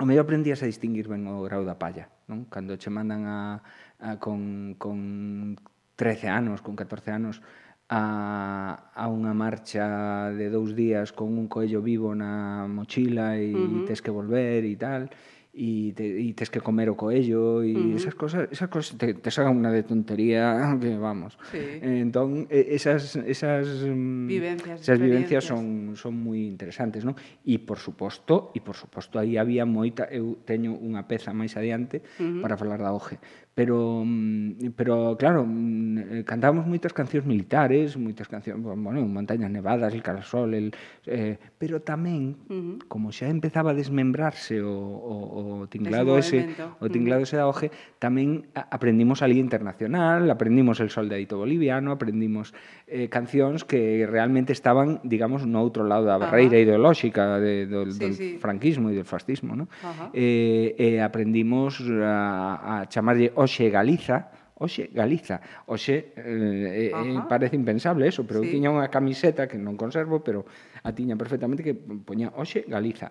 o mellor aprendías a distinguir ben o grau da palla non? cando che mandan a, a con, con 13 anos con 14 anos a, a unha marcha de dous días con un coello vivo na mochila e uh -huh. tes que volver e tal y te, y tens que comer o coello e uh -huh. esas cosas, esas cosas te, te sacan unha de tontería que vamos. Sí. Entón esas esas mm, vivencias, esas vivencias son son moi interesantes, non? E por suposto, e por suposto aí había moita eu teño unha peza máis adiante uh -huh. para falar da OGE, pero mm, pero claro, mm, eh, cantábamos moitas cancións militares, moitas cancións, bueno, Montañas Nevadas, El Carasol, el, eh, pero tamén uh -huh. como xa empezaba a desmembrarse o, o, o tinglado ese, o tinglado uh -huh. ese da hoje, tamén aprendimos a Liga Internacional, aprendimos El Soldadito Boliviano, aprendimos eh, cancións que realmente estaban, digamos, no outro lado da barreira ideolóxica de, do, sí, do sí. franquismo e do fascismo, ¿no? Eh, eh, aprendimos a, a chamarlle Oxe Galiza, Oxe, Galiza. Oxe, eh, eh, parece impensable eso, pero sí. eu tiña unha camiseta que non conservo, pero a tiña perfectamente que poña Oxe, Galiza.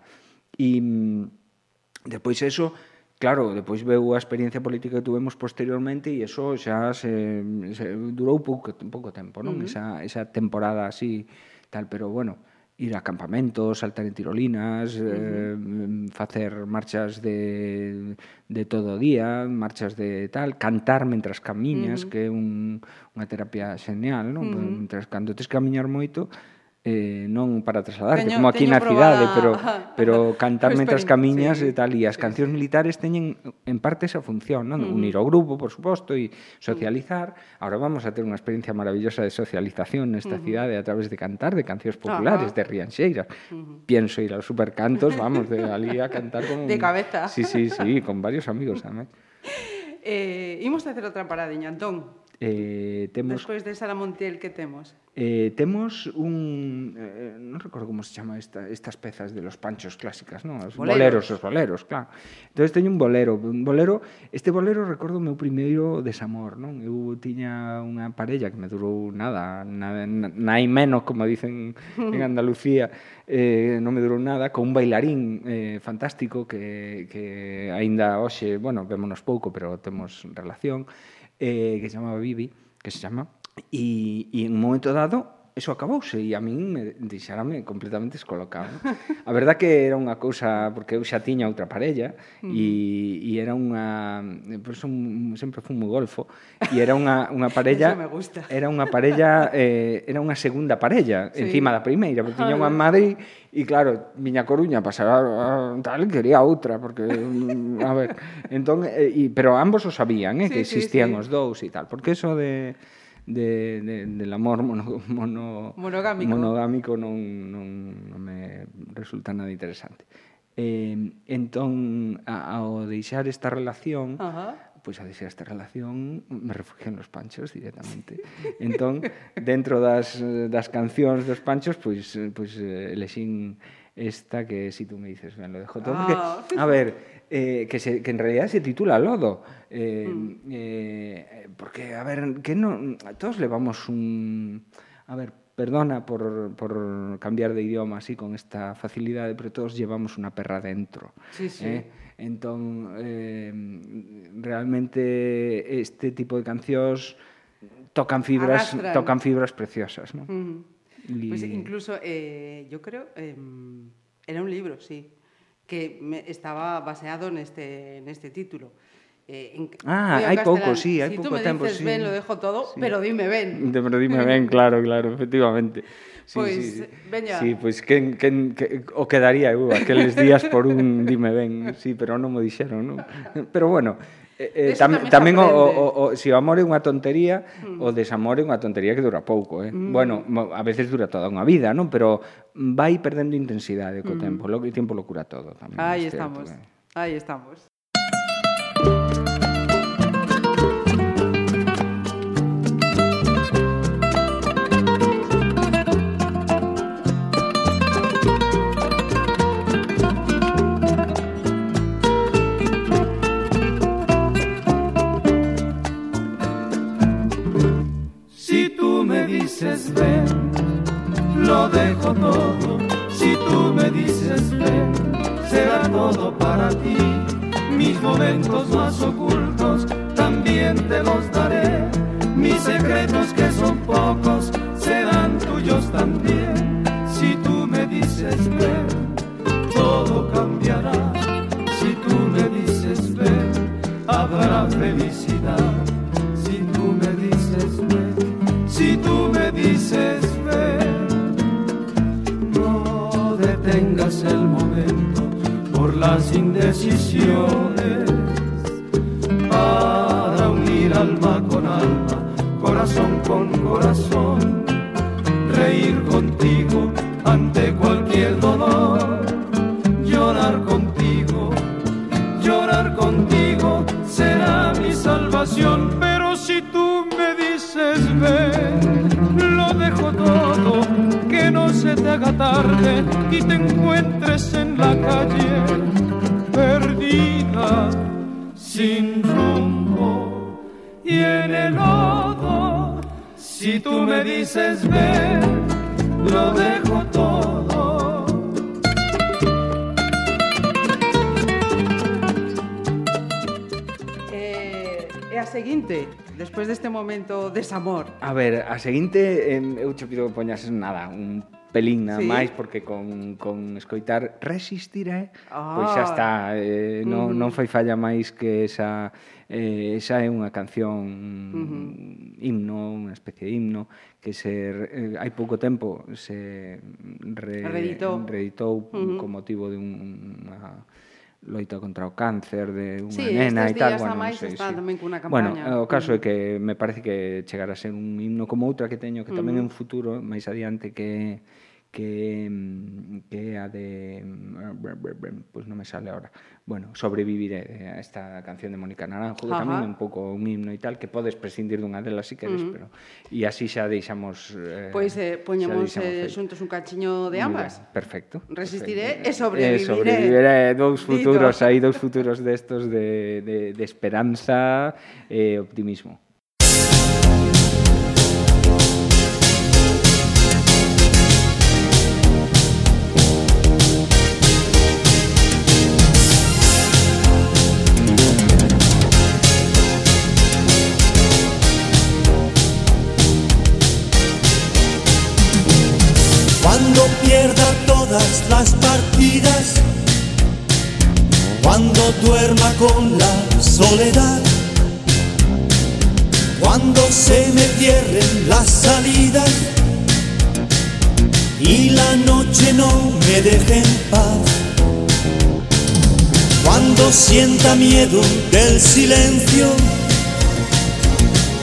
E mm, depois eso, claro, depois veu a experiencia política que tuvemos posteriormente e eso xa se, se durou pouco, pouco tempo, non? Uh -huh. esa, esa temporada así, tal, pero bueno, ir a campamentos, saltar en tirolinas, uh -huh. eh, facer marchas de, de todo o día, marchas de tal, cantar mentras camiñas, uh -huh. que é un, unha terapia xenial, non? Uh -huh. Mentras cando tes camiñar moito, eh, non para trasladarte, teño, como aquí teño na cidade, probada... pero pero cantar mentras camiñas sí, e tal, e as sí, cancións sí. militares teñen en parte esa función, non? Uh -huh. Unir o grupo, por suposto, e socializar. Uh -huh. Ahora vamos a ter unha experiencia maravillosa de socialización nesta uh -huh. cidade a través de cantar, de cancións populares, uh -huh. de rianxeiras. Uh -huh. Pienso ir aos supercantos, vamos, de ali a cantar con... De cabeza. Sí, sí, sí, con varios amigos, tamén. Eh, imos a hacer outra paradiña, Antón. Eh, temos Despois de Sara Montiel que temos? Eh, temos un eh, eh, non recordo como se chama esta, estas pezas de los panchos clásicas, non? Os boleros, boleros os boleros, claro. Entonces teño un bolero, un bolero, este bolero recordo o meu primeiro desamor, non? Eu tiña unha parella que me durou nada, nada nai menos como dicen en Andalucía, eh, non me durou nada, con un bailarín eh, fantástico que que aínda hoxe, bueno, vémonos pouco, pero temos relación. Eh, que se chamaba Bibi, que se e, e en un momento dado eso acabouse e a min me deixarame completamente descolocado. A verdad que era unha cousa, porque eu xa tiña outra parella e, e era unha... Por eso un, sempre fui moi golfo e era unha, unha parella... me gusta. Era unha parella... Eh, era unha segunda parella, sí. encima da primeira, porque tiña unha en Madrid e claro, miña Coruña pasaba tal, quería outra, porque... A ver, entón, eh, pero ambos o sabían, eh, sí, que existían sí, sí. os dous e tal, porque eso de de, de, del amor mono, mono, monogámico, monogámico non, non, non me resulta nada interesante. Eh, entón, a, ao deixar esta relación, Ajá. pois a deixar esta relación, me refugié nos panchos directamente. entón, dentro das, das cancións dos panchos, pois, pois eh, elexín esta que si tú me dices, ben, lo dejo todo. Ah. Porque, a ver, eh, que, se, que en realidad se titula Lodo. Eh, Mm. eh, porque, a ver, que non... Todos levamos un... A ver, perdona por, por cambiar de idioma así con esta facilidade, pero todos llevamos unha perra dentro. Sí, sí. Eh, realmente este tipo de cancións tocan fibras, Arrastran. tocan fibras preciosas, ¿no? Y- Pues incluso, eh, yo creo, eh, era un libro, sí, que me, estaba baseado neste, neste título. Eh, en, ah, hai pouco, sí, hai si pouco tempo, sí. Si tú me dices ben, sí. lo dejo todo, sí. pero dime ben. Pero dime ben, claro, claro, efectivamente. Sí, pois, pues, sí, eh, sí. veña. Sí, pois pues, quen, quen, que, o quedaría eu aqueles días por un dime ben, sí, pero non mo dixeron, non? Pero bueno, eh, eh tam, tamén, tamén o, o, o, si o amor é unha tontería, mm. o desamor é unha tontería que dura pouco, eh? Mm. Bueno, a veces dura toda unha vida, non? Pero vai perdendo intensidade co mm. tempo, o tempo lo cura todo tamén. Aí estamos. Eh. Aí estamos. Dices ven, lo dejo todo. Si tú me dices ven, será todo para ti. Mis momentos más ocultos también te los daré. Mis secretos que son pocos serán tuyos también. Si tú me dices ven, todo cambiará. Si tú me dices ven, habrá felicidad. Si tú me dices ven, si tú me dices ven, no detengas el momento por las indecisiones. Para alma con alma, corazón con corazón, reír contigo ante cualquier dolor, llorar contigo, dices ven, lo dejo todo, que no se te haga tarde y te encuentres en la calle perdida, sin rumbo y en el lodo. Si tú me dices ven, lo dejo todo. Eh, seguinte, despois deste momento desamor. A ver, a seguinte eh, eu che pido que poñas nada, un pelín nada sí. máis porque con, con escoitar resistiré ah. Eh, pois xa ah. está eh, non, mm. non fai falla máis que esa eh, esa é unha canción mm -hmm. himno, unha especie de himno que se eh, hai pouco tempo se re, reeditou, reeditou mm -hmm. con motivo de un, unha loita contra o cáncer de unha sí, nena e tal, bueno, máis sei, está sí. tamén cunha eh, campaña. Bueno, o caso é mm. que me parece que chegará a ser un himno como outra que teño que tamén mm. é un futuro máis adiante que que, mm, que a de... Mm, pues non me sale ahora. Bueno, Sobreviviré, esta canción de Mónica Naranjo, que Ajá. tamén un pouco un himno e tal, que podes prescindir dunha delas se si queres, uh -huh. pero... E así xa deixamos... Eh, pois eh, poñemos eh, xuntos un cachiño de ambas. Mira, perfecto. Resistiré perfecto. e sobreviviré. E sobreviviré, dous futuros, hai dous futuros destos de, de, de esperanza e eh, optimismo. Duerma con la soledad, cuando se me cierren las salidas y la noche no me deje en paz, cuando sienta miedo del silencio,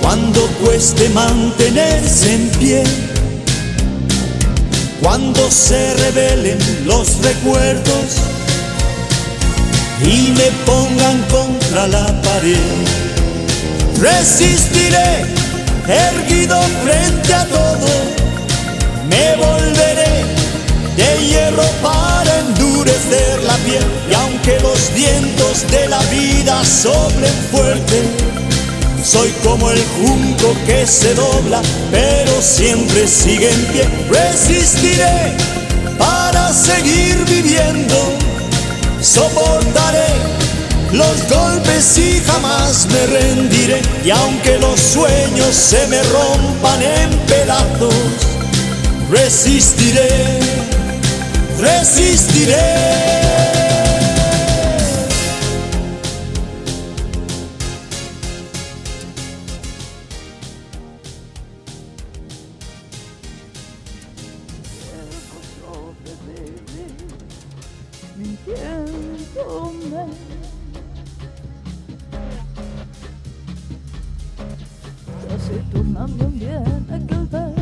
cuando cueste mantenerse en pie cuando se revelen los recuerdos y me pongan contra la pared. Resistiré, erguido frente a todo, me volveré de hierro para endurecer la piel y aunque los vientos de la vida soplen fuerte, soy como el junco que se dobla, pero siempre sigue en pie. Resistiré para seguir viviendo. Soportaré los golpes y jamás me rendiré. Y aunque los sueños se me rompan en pedazos, resistiré, resistiré. se torna mi ambiente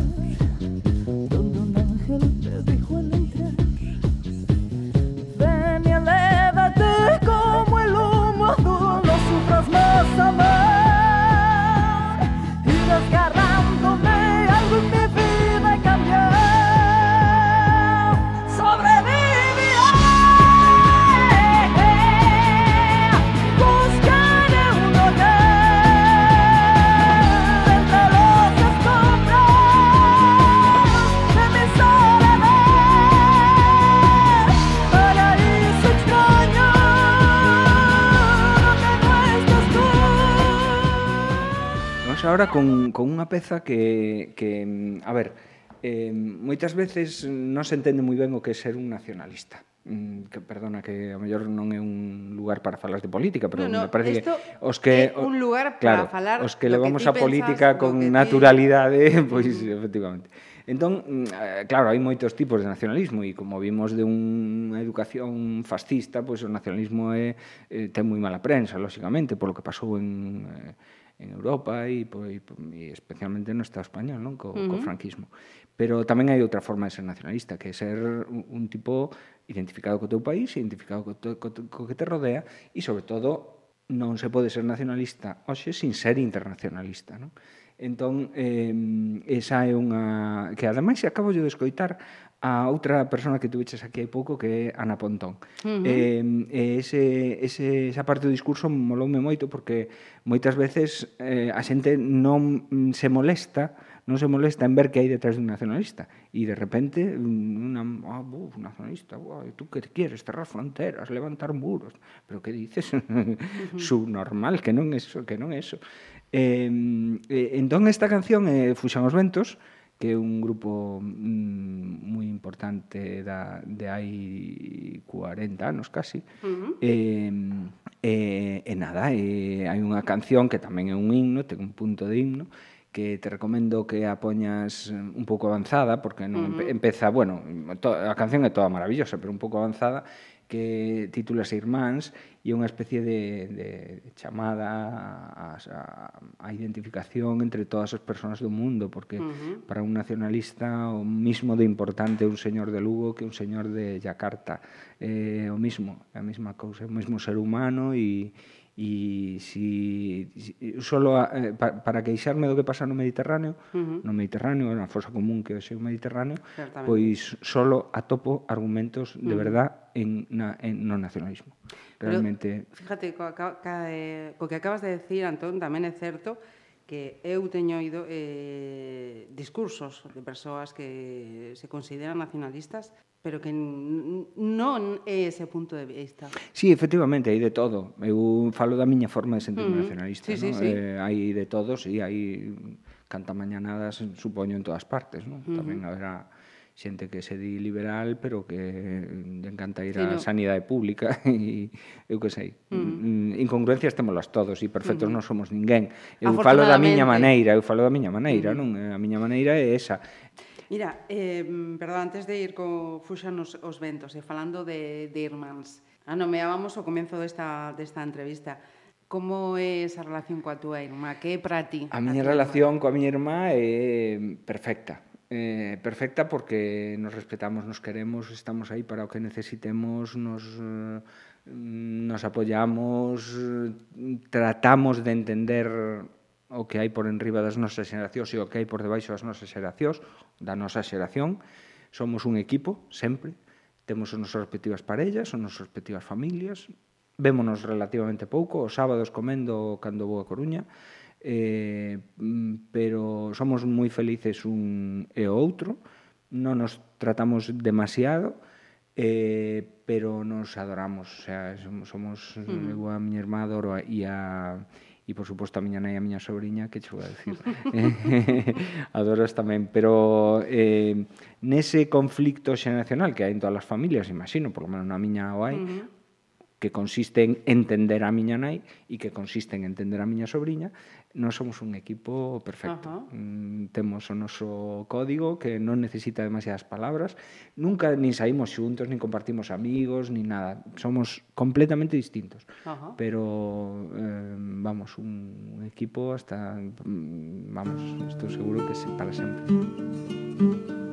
agora con, con unha peza que, que a ver, eh, moitas veces non se entende moi ben o que é ser un nacionalista mm, que perdona que a mellor non é un lugar para falar de política, pero no, no, me parece que os que é un lugar para claro, falar os que levamos que a política con naturalidade, ti... pois pues, efectivamente. Entón, mm, eh, claro, hai moitos tipos de nacionalismo e como vimos de unha educación fascista, pois pues, o nacionalismo é, é ten moi mala prensa, lóxicamente, polo que pasou en eh, en Europa e, e, e especialmente no Estado español, non? Co, uh -huh. co franquismo. Pero tamén hai outra forma de ser nacionalista, que é ser un, un tipo identificado co teu país, identificado co, co, co que te rodea e, sobre todo, non se pode ser nacionalista hoxe sin ser internacionalista, non? Entón, eh, esa é unha... Que ademais acabo de escoitar a outra persona que tuviches aquí hai pouco que é Ana Pontón. Uh -huh. eh, ese, ese, esa parte do discurso moloume moito porque moitas veces eh, a xente non se molesta non se molesta en ver que hai detrás dun nacionalista e de repente unha, ah, oh, nacionalista, oh, tú que quieres cerrar fronteras, levantar muros pero que dices uh -huh. subnormal, que non é eso, que non é eso eh, eh, entón esta canción eh, Fuxan os ventos eh, que é un grupo mm, moi importante da, de hai 40 anos casi. Uh -huh. eh, eh, e nada, eh, hai unha canción que tamén é un himno, ten un punto de himno, que te recomendo que a poñas un pouco avanzada, porque non uh -huh. empeza, bueno, a canción é toda maravillosa, pero un pouco avanzada, que titulase Irmáns e unha especie de, de chamada a, a, a identificación entre todas as persoas do mundo, porque uh -huh. para un nacionalista o mismo de importante un señor de Lugo que un señor de Yakarta, eh, o mismo, a mesma cousa, o mesmo ser humano e e si, si solo a, eh, pa, para queixarme do que pasa no Mediterráneo, uh -huh. no Mediterráneo, na fosa común que é o Mediterráneo, pois solo atopo argumentos de uh -huh. verdad en, na, en no nacionalismo. Realmente Pero, fíjate co, ca, ca, eh, co que acabas de decir, Antón, tamén é certo que eu teño oído eh, discursos de persoas que se consideran nacionalistas pero que non é ese punto de vista. Sí, efectivamente, hai de todo. Eu falo da miña forma de sentirme uh -huh. nacionalista, sí, no? sí, sí. Eh, hai de todos e hai cantamañanadas, supoño, en todas partes, non? Uh -huh. Tamén haberá xente que se di liberal, pero que mm, lle encanta ir sí, no. sanidade pública e eu que sei. Uh -huh. Mm, incongruencias témolas todos e perfectos uh -huh. non somos ninguén. Eu falo da miña maneira, eu falo da miña maneira, uh -huh. non? Eh, a miña maneira é esa. Mira, eh, perdón, antes de ir co Fuxan os, os ventos, e eh, falando de, de irmáns, ah, anomeábamos o comenzo desta, desta entrevista. Como é esa relación coa túa irmá? Que é para ti? A miña relación irmá? coa miña irmá é perfecta. Eh, perfecta porque nos respetamos, nos queremos, estamos aí para o que necesitemos, nos nos apoyamos, tratamos de entender o que hai por enriba das nosas xeracións e o que hai por debaixo das nosas xeracións, da nosa xeración. Somos un equipo, sempre. Temos as nosas respectivas parellas, as nosas respectivas familias. Vémonos relativamente pouco, os sábados comendo cando vou a Coruña. Eh, mm, pero somos moi felices un e o outro. Non nos tratamos demasiado, eh, pero nos adoramos. O sea, somos, somos mm. eu a miña irmá adoro e a, a e por suposto a miña nai e a miña sobrinha que che vou a decir. Adoras tamén. Pero eh, nese conflicto xeracional que hai en todas as familias imagino, por lo menos na miña o hai uh -huh que consiste en entender a miña nai e que consiste en entender a miña sobrinha, non somos un equipo perfecto. Uh -huh. mm, temos o noso código que non necesita demasiadas palabras. Nunca nin saímos xuntos, nin compartimos amigos, nin nada. Somos completamente distintos. Uh -huh. Pero, eh, vamos, un, equipo hasta... Vamos, estou seguro que para sempre.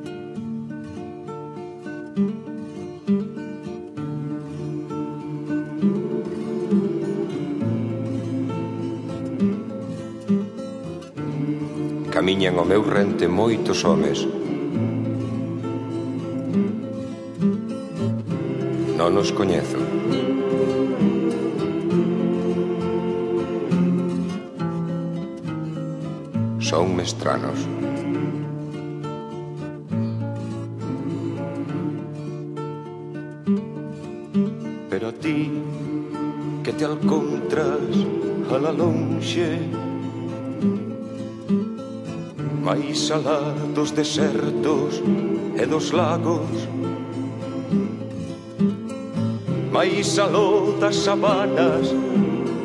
viñan ao meu rente moitos homes. Non os coñezo. Son mestranos. Pero a ti que te alcontras a la lonxe máis alá dos desertos e dos lagos. Mais aló das sabanas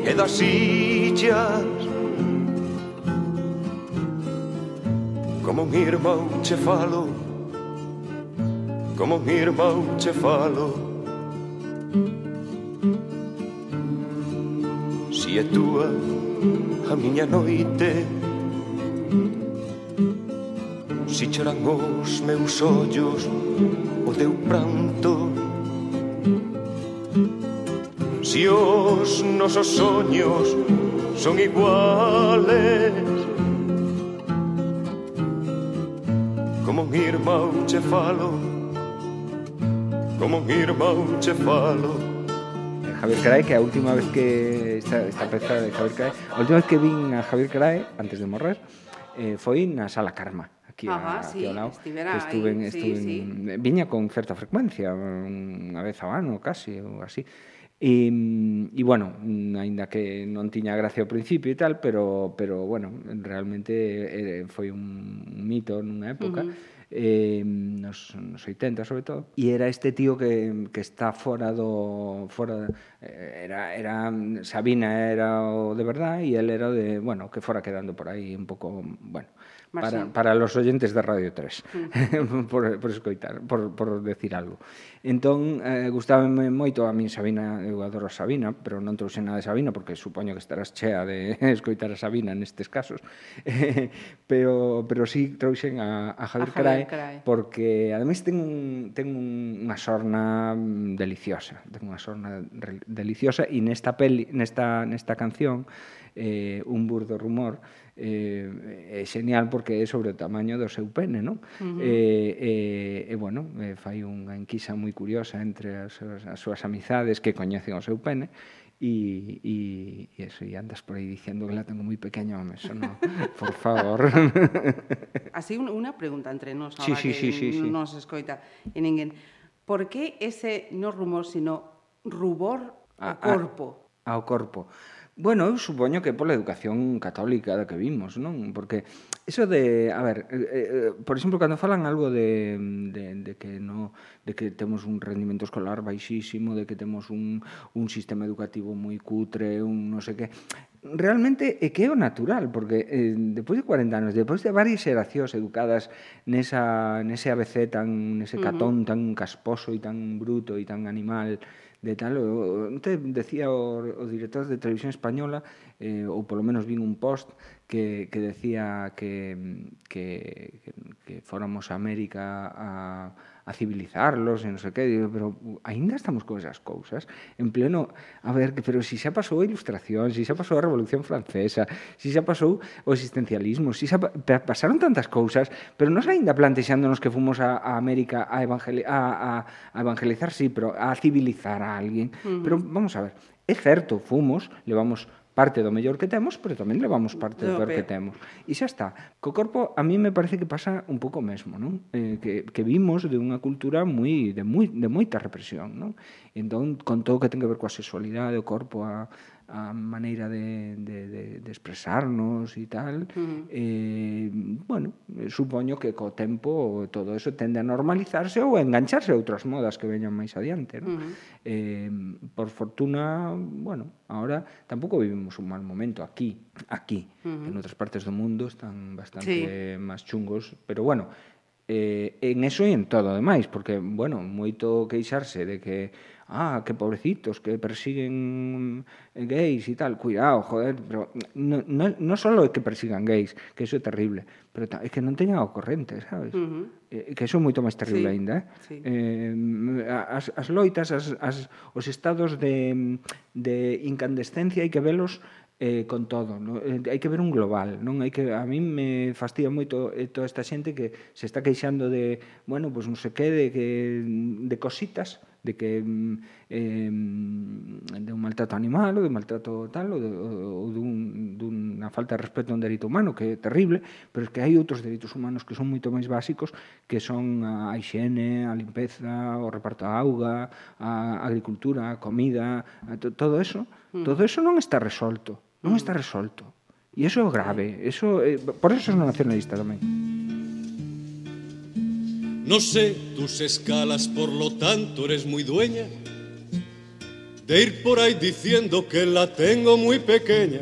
e das illas. Como un irmão che falo Como un irmão che falo. Si é túa a miña noite choran os meus ollos o teu pranto Si os nosos soños son iguales Como un irmão che falo Como un irmão che falo Javier Crae, que a última vez que esta, esta peza de Javier Caray, a última vez que vin a Javier Crae antes de morrer, eh, foi na Sala Karma aquí Ajá, a, aquí sí, ao lado. Estuve, aí, estuve, sí, sí. viña con certa frecuencia, unha vez ao ano casi ou así. E, e bueno, aínda que non tiña gracia ao principio e tal, pero, pero bueno, realmente eh, foi un mito nunha época, uh -huh. eh, nos, nos 80 sobre todo, e era este tío que, que está fora do... Fora, eh, era, era Sabina era o de verdad e él era o de, bueno, que fora quedando por aí un pouco, bueno para, para los oyentes de Radio 3, mm. por, por escoitar, por, por decir algo. Entón, eh, gustábame moito a min Sabina, eu adoro a Sabina, pero non trouxe nada de Sabina, porque supoño que estarás chea de escoitar a Sabina nestes casos, pero, pero sí trouxen a, a Javier, a Javier Crae, Crae, porque ademais ten, un, ten un, unha sorna deliciosa, ten unha sorna deliciosa, e nesta, peli, nesta, nesta canción, eh, un burdo rumor, eh, eh é genial porque é sobre o tamaño do seu pene, non? Uh -huh. eh, eh, e, bueno, eh, fai unha enquisa moi curiosa entre as, as súas amizades que coñecen o seu pene e, e, e eso, e andas por aí diciendo que la tengo moi pequeña, home, eso no, por favor. Así unha pregunta entre nós, sí, sí, sí, sí, sí. nos escoita en ninguén. Por que ese, non rumor, sino rubor ao corpo? A, a, ao corpo. Bueno, eu supoño que pola educación católica da que vimos, non? Porque eso de, a ver, eh, eh, por exemplo, cando falan algo de, de, de que no, de que temos un rendimento escolar baixísimo, de que temos un, un sistema educativo moi cutre, un non sei que, realmente é que é o natural, porque eh, depois de 40 anos, depois de varias xeracións educadas nesa, nese ABC tan, nese catón tan casposo e tan bruto e tan animal, de tal, o, te decía o, o director de Televisión Española, eh, ou polo menos vin un post que, que decía que, mm, que, que, que fóramos a América a a civilizarlos e non sei que, digo, pero aínda estamos con esas cousas, en pleno, a ver, pero si xa pasou a Ilustración, si xa pasou a Revolución Francesa, si xa pasou o existencialismo, si xa pasaron tantas cousas, pero nós aínda plantexándonos que fomos a, a América a, evangeli a, a, a evangelizar, sí, pero a civilizar a alguén. Mm. Pero vamos a ver, é certo, fomos, levamos parte do mellor que temos, pero tamén levamos parte do, peor que temos. E xa está. Co corpo a mí me parece que pasa un pouco mesmo, non? Eh, que, que vimos de unha cultura moi de moi de moita represión, non? Entón, con todo o que ten que ver coa sexualidade, o corpo, a a maneira de, de, de, de expresarnos e tal, uh -huh. eh, bueno, supoño que co tempo todo eso tende a normalizarse ou a engancharse a outras modas que veñan máis adiante. ¿no? Uh -huh. eh, por fortuna, bueno, ahora tampouco vivimos un mal momento aquí, aquí. Uh -huh. En outras partes do mundo están bastante sí. máis chungos, pero bueno, eh, en eso e en todo, ademais, porque, bueno, moito queixarse de que ah, que pobrecitos, que persiguen eh, gays y tal, cuidado, joder, pero no, no, no solo é que persigan gays, que eso é terrible, pero é que non teñan o corrente, sabes? Uh -huh. eh, que eso é moito máis terrible sí. aínda, eh? Sí. eh as, as loitas, as, as, os estados de, de incandescencia hai que velos eh, con todo, no? eh, hai que ver un global, non hai que a min me fastidia moito eh, toda esta xente que se está queixando de, bueno, pois pues non se quede que de cositas, de que eh, de un maltrato animal ou de maltrato tal ou, de, ou dun, dunha falta de respeto a un dereito humano que é terrible pero é que hai outros dereitos humanos que son moito máis básicos que son a higiene, a limpeza, o reparto da auga a agricultura, a comida a to, todo eso mm. todo eso non está resolto non mm. está resolto e iso é grave, eso, eh, por eso son nacionalista tamén. No sé tus escalas, por lo tanto eres muy dueña de ir por ahí diciendo que la tengo muy pequeña.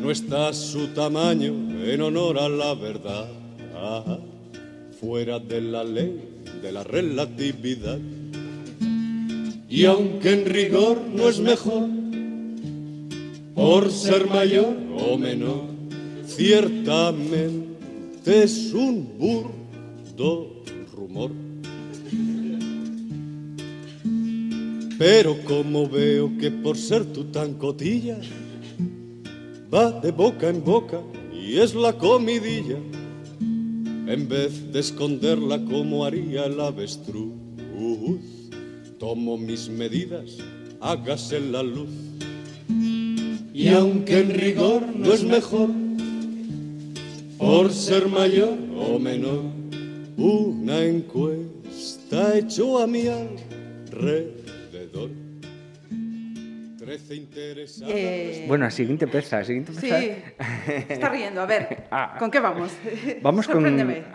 No está su tamaño en honor a la verdad, fuera de la ley de la relatividad. Y aunque en rigor no es mejor por ser mayor o menor, ciertamente es un burdo rumor. Pero como veo que por ser tú tan cotilla, va de boca en boca y es la comidilla, en vez de esconderla como haría el avestruz, tomo mis medidas, hágase la luz. Y aunque en rigor no es mejor, por ser mayor o menor, una encuesta echó a mi alrededor. Trece interesadas. Eh, Bueno, a seguinte peza, a seguinte Sí, está riendo. A ver, Ah. ¿con qué vamos? Vamos con.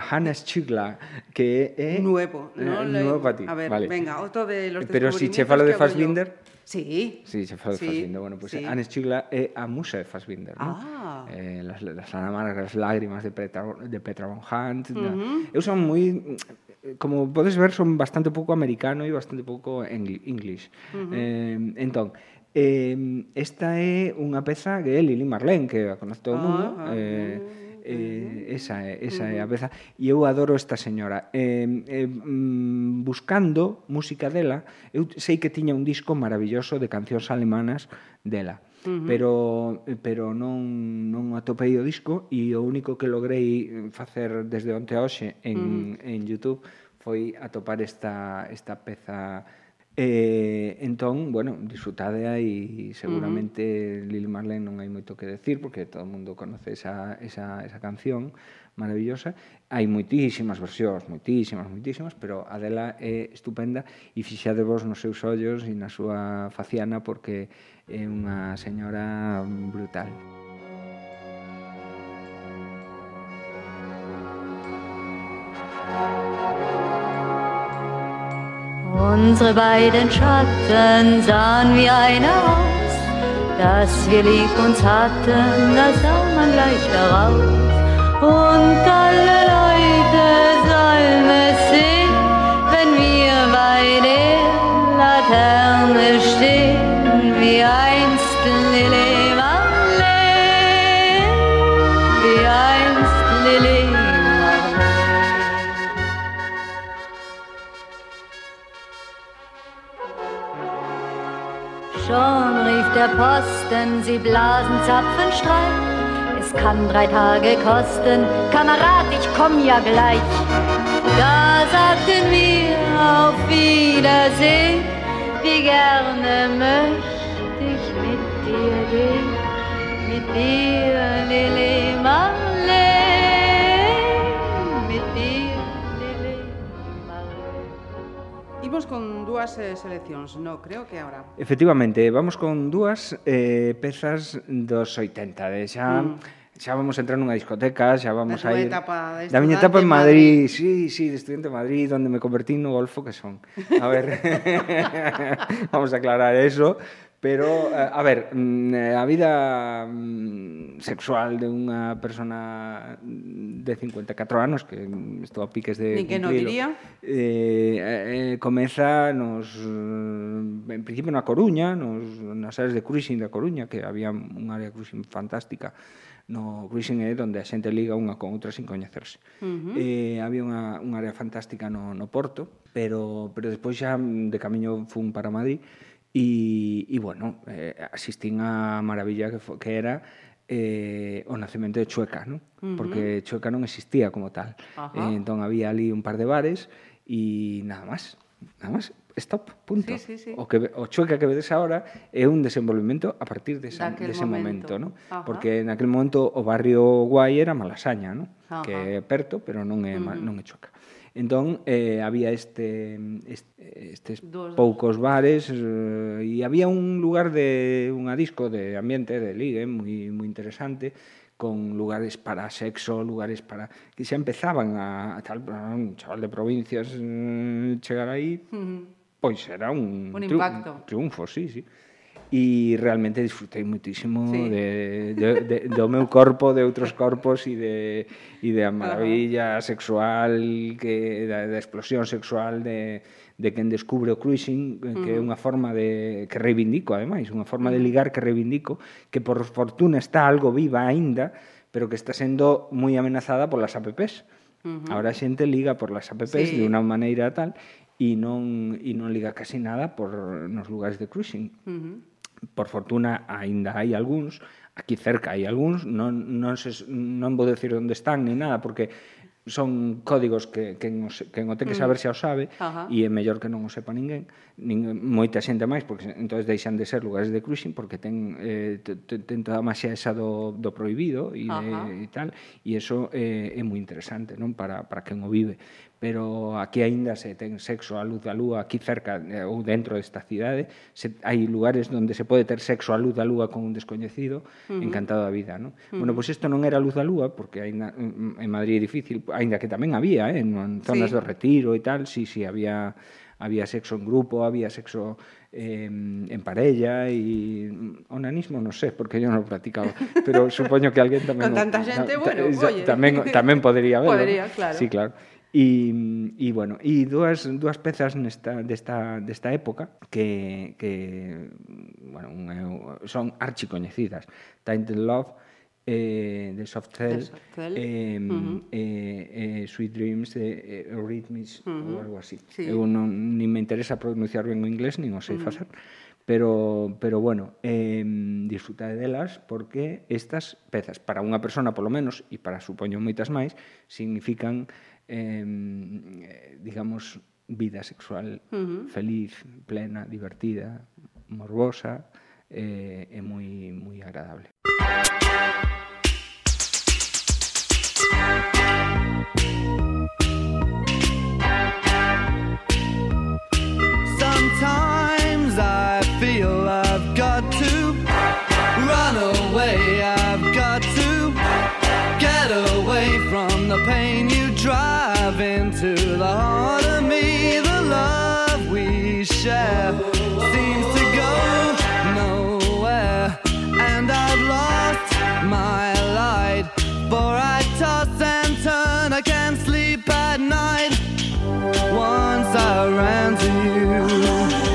Hannah Schigla, que é... Nuevo, Eh, nuevo para ti, A ver, vale. venga, otro de los Pero si che descubrimientos falo de. Fassbinder... Sí. Sí, se faz sí. Fassbinder. Bueno, pues sí. Eh, Anne Stigla é eh, a musa de Fassbinder, ah. no? Eh, las, las amargas lágrimas de Petra, de Petra von Hunt. Uh -huh. Eu son moi eh, como podes ver son bastante pouco americano e bastante pouco english. Uh -huh. Eh, entón, eh, esta é unha peza que é Lili Marlene, que a conoce todo o ah, mundo. Uh -huh. eh, ah. Eh, esa é, esa é a beza e eu adoro esta señora eh, eh, mm, buscando música dela eu sei que tiña un disco maravilloso de cancións alemanas dela Uh -huh. pero pero non non atopei o disco e o único que logrei facer desde onte a hoxe en uh -huh. en YouTube foi atopar esta esta peza Eh, entón, bueno, disfrutadea e seguramente uh -huh. Lil Marlene non hai moito que decir porque todo o mundo conoce esa, esa, esa canción maravillosa. Hai moitísimas versións, moitísimas, moitísimas, pero a dela é estupenda e fixade vos nos seus ollos e na súa faciana porque é unha señora brutal. Thank you. Unsere beiden Schatten sahen wie einer aus, dass wir lieb uns hatten, das sah man gleich daraus. Und alle Leute sollen es sehen, wenn wir bei der Laterne stehen, wie einst Schon rief der Posten, sie blasen Zapfenstreich. Es kann drei Tage kosten, Kamerad, ich komm ja gleich. Da sagten wir auf Wiedersehen, wie gerne möchte ich mit dir gehen, mit dir, Lili Marleen, Imos con dúas eh, seleccións, no, creo que ahora. Efectivamente, vamos con dúas eh, pezas dos 80, de eh, xa... Mm. xa vamos a entrar nunha discoteca, xa vamos a ir... Etapa da miña etapa en Madrid, Madrid, sí, sí, de estudiante en Madrid, onde me convertí no golfo que son. A ver, vamos a aclarar eso, Pero, eh, a ver, mm, eh, a vida mm, sexual de unha persona de 54 anos, que mm, estou a piques de Ni que non diría. Eh, eh, comeza nos, en principio na Coruña, nos, nas áreas de cruising da Coruña, que había unha área cruising fantástica, no cruising é onde a xente liga unha con outra sin coñecerse. Uh -huh. eh, había unha, unha área fantástica no, no Porto, pero, pero despois xa de camiño fun para Madrid, E, e bueno, eh, asistín a maravilla que, fo, que era eh, o nacemento de Chueca, ¿no? Uh -huh. Porque Chueca non existía como tal. Eh, entón había ali un par de bares e nada máis. Nada máis, stop, punto. Sí, sí, sí. O, que, o Chueca que vedes agora é un desenvolvemento a partir desa, de dese momento, momento ¿no? Uh -huh. Porque naquel momento o barrio guai era Malasaña, ¿no? Que é perto, pero non é, uh -huh. non é Chueca. Entón, eh, había este, este estes dos, poucos bares eh, e había un lugar de unha disco de ambiente de ligue moi moi interesante con lugares para sexo, lugares para que xa empezaban a, a tal un chaval de provincias mm, chegar aí, uh -huh. pois era un, un impacto. triunfo, sí, sí e realmente disfrutei muitísimo sí. de, de, de, do meu corpo, de outros corpos e de, e de a maravilla sexual, que, da, da explosión sexual de, de quen descubre o cruising, eh, que é unha forma de que reivindico, ademais, unha forma de ligar que reivindico, que por fortuna está algo viva aínda, pero que está sendo moi amenazada polas APPs. Uh -huh. Ahora a xente liga por las APPs sí. de unha maneira tal e non e non liga casi nada por nos lugares de cruising. Uh -huh por fortuna aínda hai algúns, aquí cerca hai algúns, non, non, se, non vou decir onde están ni nada, porque son códigos que, que, nos, que o ten que mm. saber xa o sabe Ajá. e é mellor que non o sepa ninguén, nin moita xente máis, porque entonces deixan de ser lugares de cruising porque ten, eh, ten toda a maxia esa do, do prohibido e, de, e tal, e eso eh, é moi interesante non para, para quen o vive pero aquí aínda se ten sexo a luz da lúa aquí cerca eh, ou dentro desta cidade, se, hai lugares onde se pode ter sexo a luz da lúa con un descoñecido, uh -huh. encantado da vida, non? Uh -huh. Bueno, pois pues isto non era luz da lúa, porque aínda en Madrid é difícil, aínda que tamén había, eh, en zonas sí. do retiro e tal, si sí, si sí, había había sexo en grupo, había sexo eh, en parella e mm, onanismo non sei, porque yo non o practicaba, pero supoño que alguén tamén Con tanta xente, no, bueno, oye. tamén tamén podería haberlo. Podería, claro. Sí, claro. E, e bueno, e dúas, dúas pezas nesta, desta, desta época que, que bueno, unha, son archicoñecidas. Tainted Love, eh, de Soft Cell, eh, uh -huh. eh, eh, Sweet Dreams, de eh, eh Eurythmics, uh -huh. ou algo así. Sí. Eu non, nin me interesa pronunciar ben o inglés, nin o sei uh -huh. facer, pero, pero bueno, eh, disfrutade delas porque estas pezas, para unha persona polo menos, e para supoño moitas máis, significan eh, eh, digamos, vida sexual Ujú. feliz, plena, divertida, morbosa, eh, e moi, moi agradable. Sometimes I feel I've got to run away. I've got to get away from the pain you drive I can't sleep at night. Once I ran to you,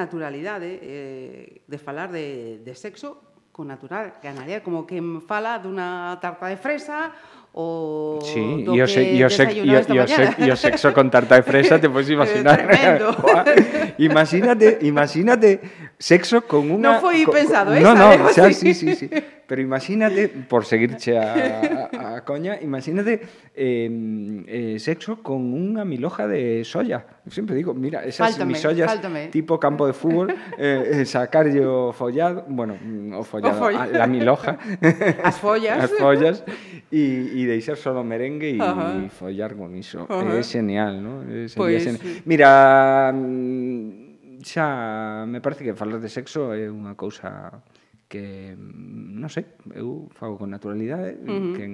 naturalidade eh, de falar de, de sexo con natural. Ganaría como que fala dunha tarta de fresa o sí, do yo que se, yo se, yo, yo, se, yo sexo con tarta de fresa te podes imaginar. Imagínate imagínate sexo con unha... Non foi co, pensado, eh? Non, non, xa, sí, sí, sí. Pero imagínate, por seguirche a, a, a coña, imagínate eh, eh, sexo con unha miloja de soya. Eu sempre digo, mira, esas fáltame, misollas fáltame. tipo campo de fútbol, eh, eh sacarlle o follado, bueno, mm, o follado, o folla. a, la miloja. As follas. As follas. E, e deixar solo merengue e follar con iso. É genial, non? É, pues, genial. Mira... Mm, xa me parece que falar de sexo é unha cousa que non sei, eu fago con naturalidade, uh -huh. que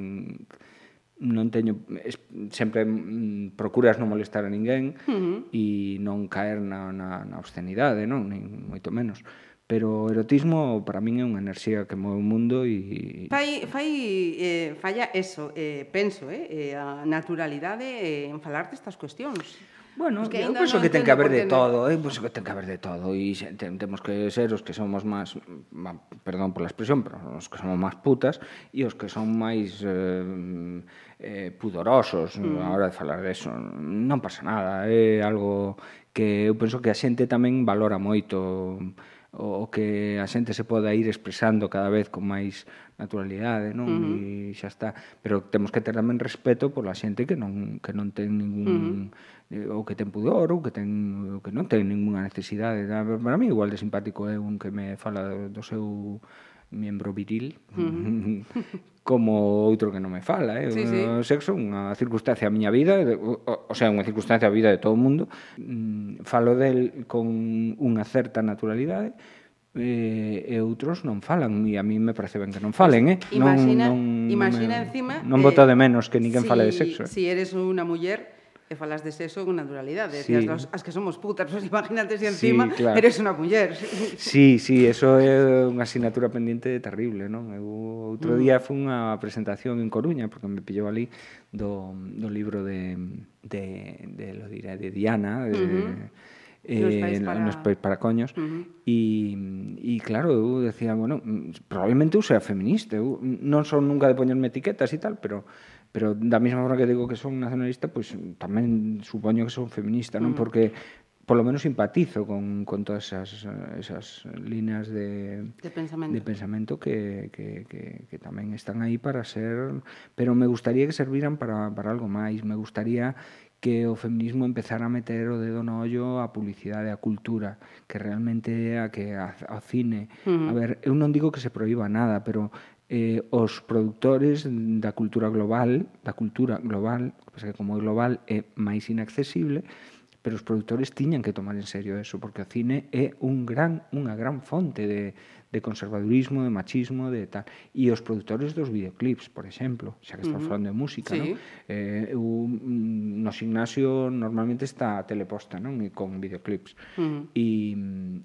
non teño sempre mm, procuras non molestar a ninguén uh -huh. e non caer na na na obscenidade, non, nin moito menos. Pero o erotismo para min é unha enerxía que move o mundo e fai fai eh, falla eso, eh penso, eh, eh a naturalidade eh, en falar destas cuestións. Bueno, pues eu penso que ten que haber de todo, eu penso que ten que haber de todo e ten, temos que ser os que somos máis, perdón pola expresión, pero os que somos máis putas e os que son máis eh, eh, pudorosos mm. a hora de falar de eso. Non pasa nada, é algo que eu penso que a xente tamén valora moito o que a xente se poda ir expresando cada vez con máis naturalidade, non? Uh -huh. E xa está, pero temos que ter tamén respeto pola xente que non que non ten ningún uh -huh. ou que ten pudor ou que ten ou que non ten ningunha necesidade. Para mí igual de simpático é un que me fala do seu miembro viril mm. como outro que non me fala, eh? Sí, sí. O sexo, unha circunstancia a miña vida, o, o sea, unha circunstancia a vida de todo o mundo. Mm, falo del con unha certa naturalidade, eh, e outros non falan e a mí me parece ben que non falen, eh? Imagina, non, non, imagina me, encima non eh, bota de menos que ninguén si, fale de sexo. Eh? Si eres unha muller e falas de sexo con naturalidade. Sí. As, as que somos putas, pues, imagínate se si encima sí, claro. eres unha muller. Sí, sí, eso é unha asignatura pendente terrible, non? Eu outro mm. día foi unha presentación en Coruña, porque me pillou ali do, do libro de, de, de, lo diré, de Diana, de, uh -hmm. Eh, nos país para, nos pais para coños uh -huh. e, e claro, eu decía, bueno, probablemente eu sea feminista, eu non son nunca de poñerme etiquetas e tal, pero pero da mesma forma que digo que son nacionalista, pois pues, tamén supoño que son feminista, non? Mm. Porque polo menos simpatizo con, con todas esas, esas líneas de, de pensamento, de pensamento que, que, que, que tamén están aí para ser... Pero me gustaría que serviran para, para algo máis. Me gustaría que o feminismo empezara a meter o dedo no ollo a publicidade, a cultura, que realmente a que a, a cine. Uh -huh. A ver, eu non digo que se proíba nada, pero eh, os produtores da cultura global, da cultura global, que como é global é máis inaccesible, pero os produtores tiñan que tomar en serio eso, porque o cine é un gran, unha gran fonte de, de conservadurismo, de machismo, de tal. E os produtores dos videoclips, por exemplo, xa que estamos uh -huh. falando de música, sí. non? Eh, un, mm, no gimnasio normalmente está teleposta, non? E con videoclips. Uh -huh.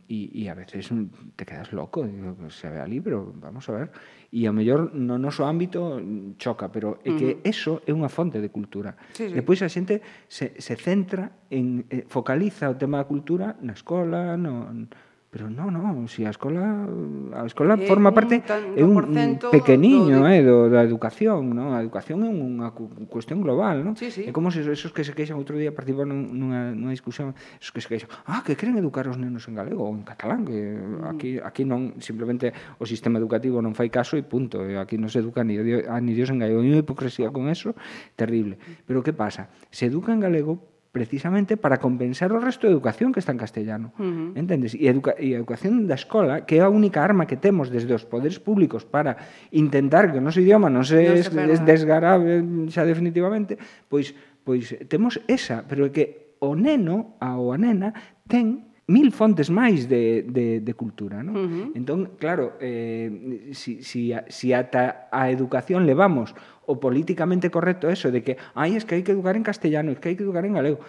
e, e, a veces te quedas loco, se ve ali, pero vamos a ver. E a mellor no noso ámbito mm, choca, pero é que uh -huh. eso é unha fonte de cultura. Sí, sí. Depois a xente se, se centra en eh, focaliza o tema da cultura na escola, no Pero non, non, si a escola a escola é forma un, parte tan, é un, un pequeniño do, eh, do, da educación, non? A educación é unha cu, cuestión global, non? Sí, sí. É como se esos que se queixan outro día participaron nunha, nunha discusión, esos que se queixan, ah, que queren educar os nenos en galego ou en catalán, que mm. aquí aquí non simplemente o sistema educativo non fai caso e punto, eh, aquí non se educa ni dios, ah, ni Dios en galego, ni unha hipocresía con eso terrible. Mm. Pero que pasa? Se educa en galego precisamente para compensar o resto de educación que está en castellano. Uh -huh. Entendes? E, educa e a educación da escola, que é a única arma que temos desde os poderes públicos para intentar que o noso idioma non se, non se es, desgarabe xa definitivamente, pois pois temos esa, pero é que o neno ou a nena ten mil fontes máis de, de, de cultura, non? Uh -huh. Entón, claro, eh, si, si, si ata a educación levamos o políticamente correcto eso de que, ay, es que hai que educar en castellano, es que hai que educar en galego.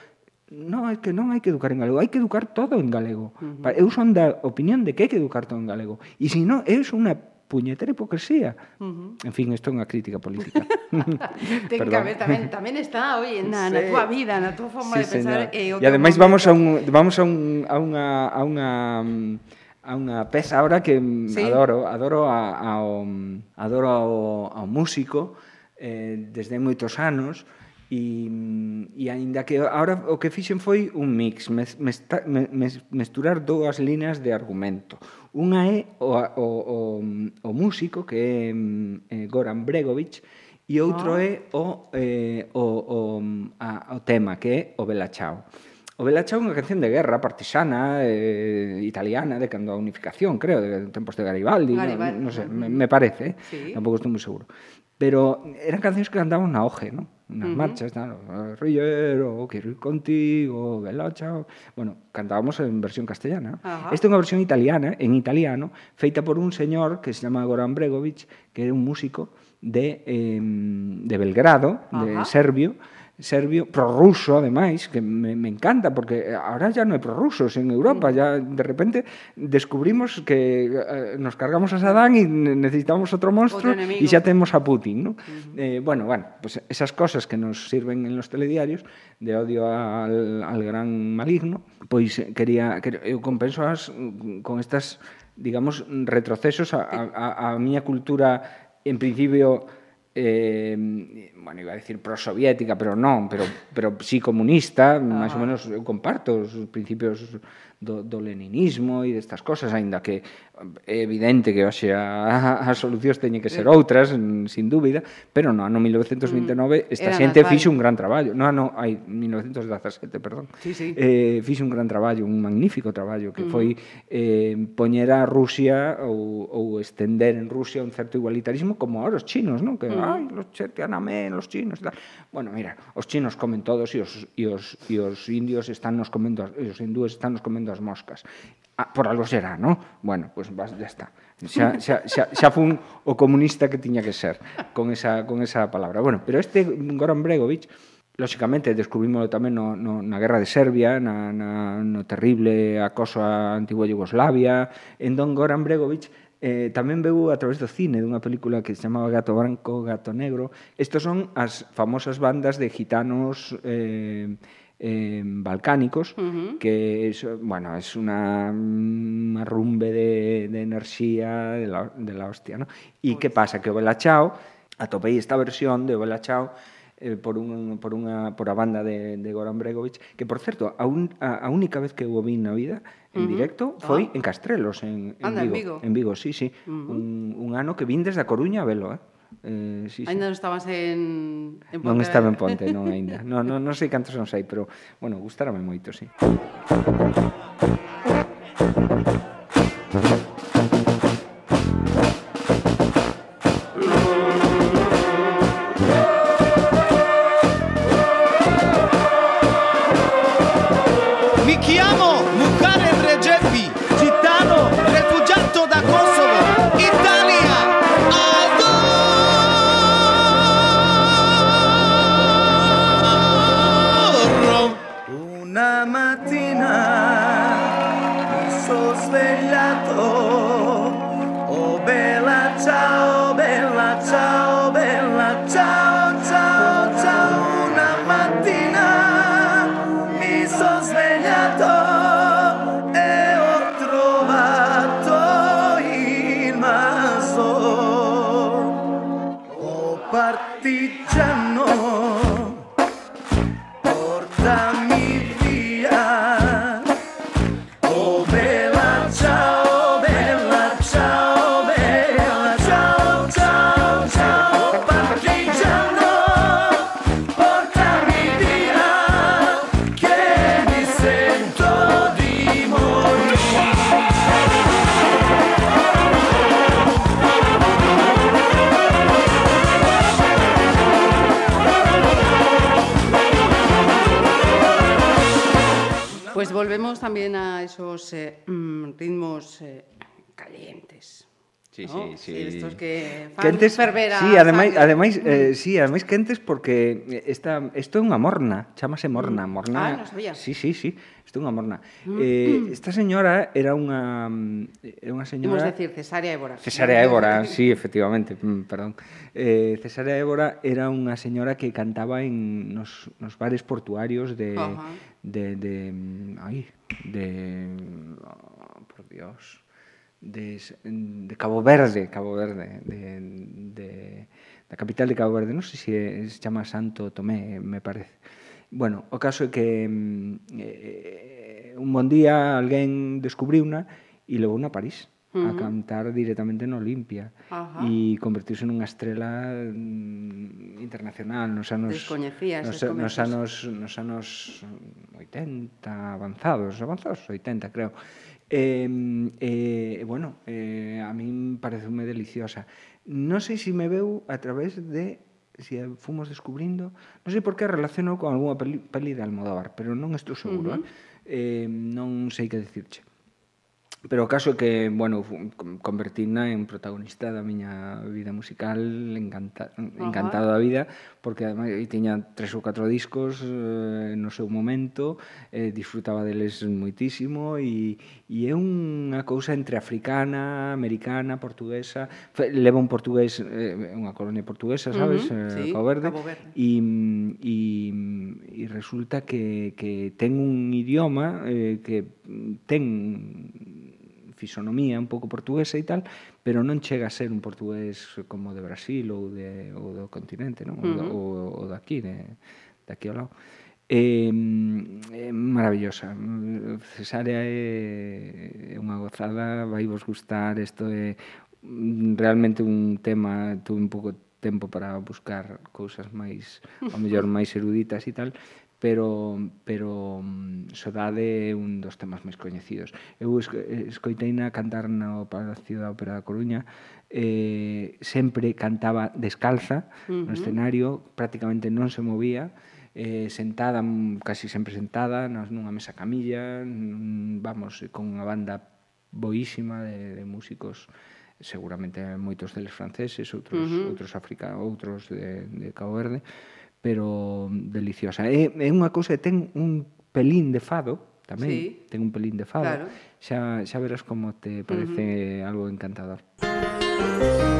No, é que non hai que educar en galego, hai que educar todo en galego. Uh -huh. Eu son da opinión de que hai que educar todo en galego. E se non, é unha puñetera hipocresía. Uh -huh. En fin, isto é unha crítica política. Ten que haber tamén, tamén está, oye, na, sí. na túa vida, na túa forma sí, de pensar señora. eh, o E ademais vamos a un vamos a un a unha a unha a unha peza ahora que sí. adoro, adoro a, a, a adoro ao, ao músico, eh, desde moitos anos e, e aínda que ahora o que fixen foi un mix mes, mesta, mes, mesturar dúas líneas de argumento unha é o, o, o, o músico que é eh, Goran Bregovic e outro oh. é o, eh, o, o, a, o tema que é o Bella Ciao O Bella Ciao é unha canción de guerra partisana eh, italiana de cando a unificación, creo, de tempos de Garibaldi, Garibaldi. non no, sé, me, me parece, eh? sí. tampouco estou moi seguro. Pero eran cancións que andaban na hoje, non? Nas uh -huh. marchas, tal, Rillero, quero ir contigo, Bella Ciao... Bueno, cantábamos en versión castellana. Uh -huh. Esta é unha versión italiana, en italiano, feita por un señor que se chama Goran Bregovic, que é un músico de, eh, de Belgrado, uh -huh. de Serbio, serbio, prorruso ademais, que me, me encanta porque ahora ya non hai prorrusos en Europa, mm. ya de repente descubrimos que eh, nos cargamos a Saddam e necesitamos outro monstro e xa temos a Putin, ¿no? Uh -huh. eh, bueno, bueno, pues esas cosas que nos sirven en los telediarios de odio al, al gran maligno, pois pues, quería, quería eu compenso as, con estas digamos retrocesos a, a, a, a miña cultura en principio eh, bueno, iba a decir prosoviética, pero non, pero, pero sí comunista, ah. máis ou menos eu comparto os principios do, do leninismo e destas cosas, aínda que é evidente que hoxe a, as solucións teñen que ser outras, sin dúbida, pero no ano 1929 mm, esta Era xente fixe un gran traballo. No ano hai 1917, perdón. Sí, sí. Eh, fixe un gran traballo, un magnífico traballo que mm. foi eh, poñer a Rusia ou, ou estender en Rusia un certo igualitarismo como ahora os chinos, non? Que mm. ai, los chetianamén, los chinos e tal. Bueno, mira, os chinos comen todos e os, e os, e os indios están nos comendo, e os hindúes están nos comendo dos moscas. Ah, por algo será, ¿no? Bueno, pues vas, ya está. Xa, xa, xa, xa fun o comunista que tiña que ser con esa, con esa palabra. Bueno, pero este Goran Bregovic, lóxicamente, descubrimoslo tamén no, no, na guerra de Serbia, na, na, no terrible acoso a antigua Yugoslavia, en Don Goran Bregovic eh, tamén veu a través do cine dunha película que se chamaba Gato Branco, Gato Negro. Estos son as famosas bandas de gitanos eh, eh, balcánicos, uh -huh. que es, bueno, es una, mm, una rumbe de, de enerxía de la, de la hostia, ¿no? E que pasa? Que o Bela Chao, atopei esta versión de Bela Chao eh, por, un, por, unha, por a banda de, de Goran Bregovic, que, por certo, a, un, a, a única vez que o vi na vida en uh -huh. directo foi ah. en Castrelos, en, en Anda, Vigo. En Vigo, en Vigo sí, sí. Uh -huh. un, un ano que vin desde a Coruña a velo, eh? Eh, sí, ainda sí. non estabas en, en Ponte. Non estaba en Ponte, non aínda. non, non, non sei cantos non sei, pero, bueno, gustarame moito, sí. partit calientes. Sí, ¿no? sí, sí. Estos que fan quentes, fervera. Sí, ademais, sangre. ademais, eh, mm. sí, ademais quentes porque esta, isto é unha morna, chamase morna, mm. morna. Ah, non sabía. Sí, sí, sí, isto é unha morna. Mm. Eh, mm. esta señora era unha era unha señora... Imos decir Cesárea Évora. Cesárea Évora, sí, efectivamente, perdón. Eh, Cesárea Évora era unha señora que cantaba en nos, nos bares portuarios de, uh -huh. de, de, de... ay, de... Oh, por Dios de, de Cabo Verde, Cabo Verde, de, de, da capital de Cabo Verde, non sei se se chama Santo Tomé, me parece. Bueno, o caso é que mm, eh, un bon día alguén descubriuna e levou a París a cantar directamente no Olimpia e convertirse nunha estrela mm, internacional nos anos Descoñecías nos, nos anos nos anos 80 avanzados, avanzados 80 creo. Eh, eh, bueno, eh, a min pareceume deliciosa. Non sei se me veu a través de si fomos descubrindo, non sei por que relaciono con algunha peli, peli de Almodóvar, pero non estou seguro, uh -huh. eh? eh non sei que dicirche. Pero o caso é que, bueno, convertina en protagonista da miña vida musical, encanta, encantado da vida, porque ademais tiña tres ou catro discos eh, no seu momento, eh, disfrutaba deles moitísimo e, e é unha cousa entre africana, americana, portuguesa, leva un portugués, eh, unha colonia portuguesa, sabes, uh -huh, sí, Cabo Verde, Cabo Verde. E, e, e resulta que, que ten un idioma eh, que ten fisonomía un pouco portuguesa e tal, pero non chega a ser un portugués como de Brasil ou, de, ou do continente, non? Uh -huh. ou, ou daqui, de, aquí ao lado. Eh, eh, maravillosa. Cesárea é unha gozada, vai vos gustar, isto é realmente un tema, tuve un pouco tempo para buscar cousas máis, ao mellor máis eruditas e tal, pero, pero mm, Sodade é un dos temas máis coñecidos. Eu escoiteina cantar no Palacio da Ópera da Coruña, eh, sempre cantaba descalza uh -huh. no escenario, prácticamente non se movía, eh, sentada, mm, casi sempre sentada, nunha mesa camilla, mm, vamos, eh, con unha banda boísima de, de músicos seguramente moitos deles franceses, outros uh -huh. outros africanos, outros de de Cabo Verde pero mm, deliciosa. É, é unha cousa, ten un pelín de fado, tamén, sí. ten un pelín de fado. Claro. Xa, xa verás como te parece uh -huh. algo encantador. Música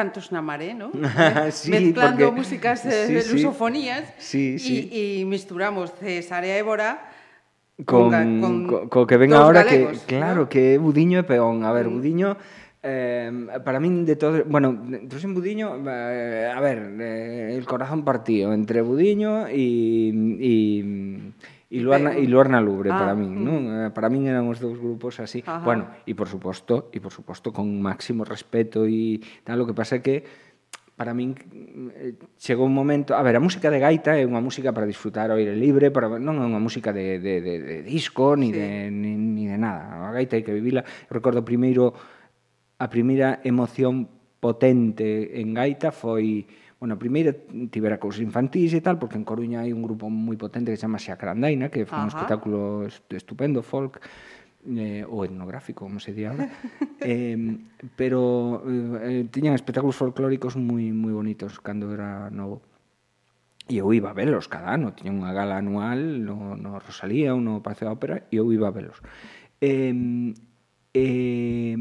cantos na maré, ¿no? sí, Mezclando porque... músicas eh, sí, lusofonías sí, sí. Y, y misturamos Cesarea Évora con, con, con, con que ven ahora galegos, que, ¿no? claro, que Budiño e peón. A ver, mm. Budiño Eh, para min de todo, bueno, Trusin Budiño, eh, a ver, eh, el corazón partido entre Budiño y, y y Luarna, e Luarna Lubre ah, eh, para min, mm. non? Para min eran os dous grupos así. Ajá. Bueno, e por suposto, e por suposto con máximo respeto e tal, o que pasa é que para min chegou eh, un momento, a ver, a música de gaita é unha música para disfrutar ao aire libre, para, non é unha música de, de, de, de disco, ni, sí. de, ni, ni de nada. A gaita hai que vivila. Recordo primeiro a primeira emoción potente en gaita foi Bueno, a primeira tivera cousas infantís e tal, porque en Coruña hai un grupo moi potente que se chama Xacrandaina, que foi un Ajá. espectáculo estupendo, folk, eh, ou etnográfico, como se di ahora, eh, pero eh, tiñan espectáculos folclóricos moi moi bonitos cando era novo. E eu iba a velos cada ano, tiña unha gala anual no, no Rosalía ou no Paseo da Ópera e eu iba a velos. Eh, eh,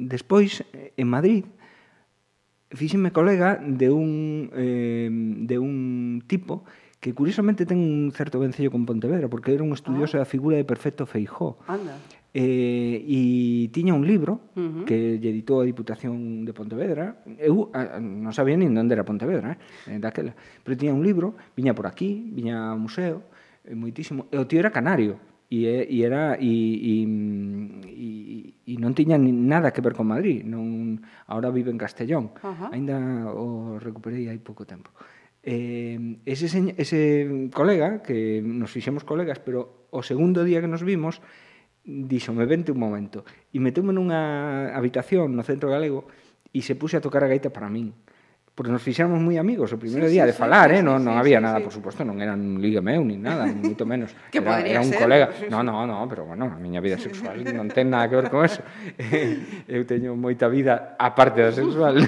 despois, en Madrid, fíxenme colega de un, eh, de un tipo que curiosamente ten un certo vencello con Pontevedra, porque era un estudioso ah. da figura de Perfecto Feijó. Anda. Eh, e tiña un libro uh -huh. que lle editou a Diputación de Pontevedra. Eu a, a, non sabía nin onde era Pontevedra, eh, eh, daquela. Pero tiña un libro, viña por aquí, viña ao museo, eh, moitísimo. E o tío era canario e, e era e, e, e, e non tiña nada que ver con Madrid non, ahora vive en Castellón. Uh -huh. ainda o recuperei hai pouco tempo eh, ese, ese colega que nos fixemos colegas pero o segundo día que nos vimos dixome vente un momento e meteume nunha habitación no centro galego e se puse a tocar a gaita para min porque nos fixamos moi amigos o primeiro sí, día sí, de falar, eh, sí, eh? non, sí, non había sí, nada, sí. por suposto, non era un liga meu, nin nada, moito menos. que era, era un ser? colega. No, no, no, pero bueno, a miña vida sexual non ten nada que ver con eso. Eu teño moita vida aparte da sexual,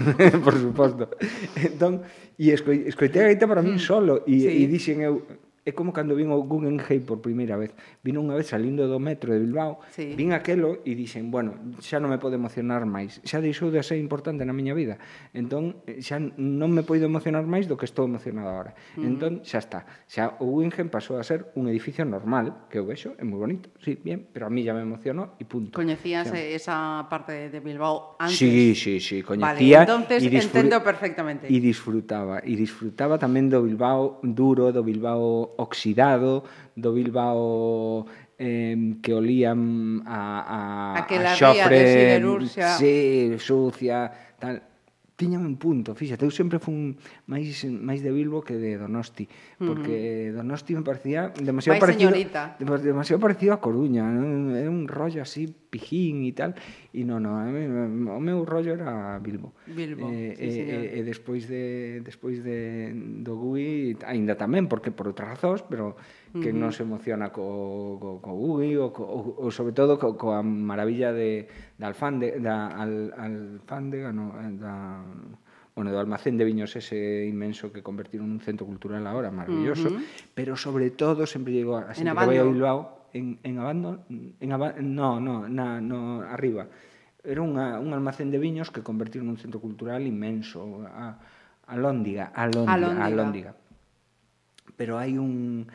por suposto. Entón, e escoitei a gaita para min mm. solo e, sí. e dixen eu, É como cando vin o Guggenheim por primeira vez. Vin unha vez salindo do metro de Bilbao, sí. vin aquelo e dixen, bueno, xa non me pode emocionar máis. Xa deixou de ser importante na miña vida. Entón, eh, xa non me poido emocionar máis do que estou emocionado agora. Uh -huh. Entón, xa está. Xa o Guggenheim pasou a ser un edificio normal, que eu vexo, é moi bonito, sí, bien, pero a mí ya me emocionou e punto. Coñecías xa. Eh, esa parte de Bilbao antes? Sí, sí, sí, coñecía. Vale, entonces entendo perfectamente. E disfrutaba, e disfrutaba tamén do Bilbao duro, do Bilbao oxidado, do Bilbao eh, que olían a, a, a, a xofre, sí, sucia, tal tiñan un punto, fíxate, eu sempre fun máis máis de Bilbo que de Donosti, porque uh -huh. Donosti me parecía demasiado máis parecido señorita. demasiado parecido a Coruña, é un rollo así pijín e tal, e non, non, o meu rollo era Bilbo. Bilbo. Eh, sí, e, e, e despois de despois de do GUI aínda tamén porque por outras razóns, pero que non se emociona co, co, co Ugi ou, co, ou, ou sobre todo co, coa maravilla de, da Alfande, da al, Alfándega, ah, no, eh, da, bueno, do almacén de viños ese inmenso que convertiron nun centro cultural ahora, maravilloso, uh -huh. pero sobre todo sempre llego a, sempre que vai a Bilbao, en, en Abando, en Abando, no, no, na, no, arriba, era unha, un almacén de viños que convertiron nun centro cultural inmenso, a, a Lóndiga, a Lóndiga, a Lóndiga. A Lóndiga. Pero hai un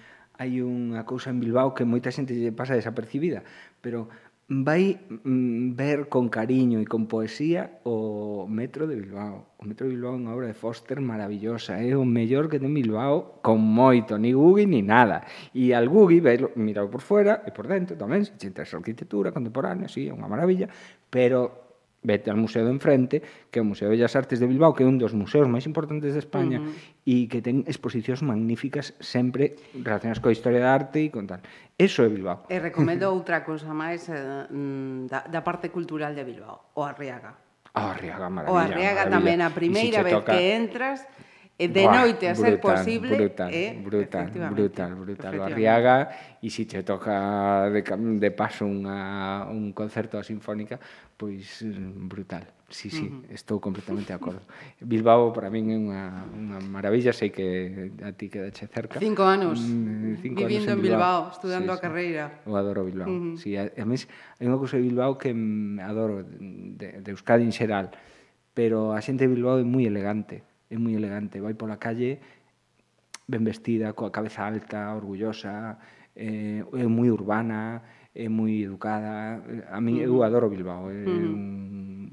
hai unha cousa en Bilbao que moita xente lle pasa desapercibida, pero vai mm, ver con cariño e con poesía o Metro de Bilbao. O Metro de Bilbao é unha obra de Foster maravillosa, é o mellor que ten Bilbao con moito, ni Gugi ni nada. E al Gugi, velo, mirado por fuera e por dentro tamén, se che interesa a arquitectura contemporánea, sí, é unha maravilla, pero vete al museo de enfrente, que é o Museo de Bellas Artes de Bilbao, que é un dos museos máis importantes de España uh -huh. e que ten exposicións magníficas sempre relacionadas coa historia da arte e con tal. Eso é Bilbao. E recomendo outra cousa máis eh, mm, da, da parte cultural de Bilbao, o Arriaga. O Arriaga, maravilla. O Arriaga maravilla. tamén a primeira si vez toca... que entras Eh, de Buah, noite a brutal, ser posible brutal, eh, brutal, brutal, brutal, o Arriaga e se te toca de, de paso unha, un concerto a sinfónica pois brutal sí, sí, uh -huh. estou completamente de acordo. Bilbao para min é unha, unha maravilla, sei que a ti quedache cerca. Cinco anos, mm, cinco vivindo anos en Bilbao, Bilbao estudando sí, a carreira. Eu O adoro Bilbao, uh -huh. sí, a, a mes, hai unha cousa de Bilbao que mm, adoro, de, de Euskadi en xeral, pero a xente de Bilbao é moi elegante é moi elegante, vai pola calle ben vestida, coa cabeza alta, orgullosa, eh, é moi urbana, é moi educada. Eh, a mí eu adoro Bilbao, é un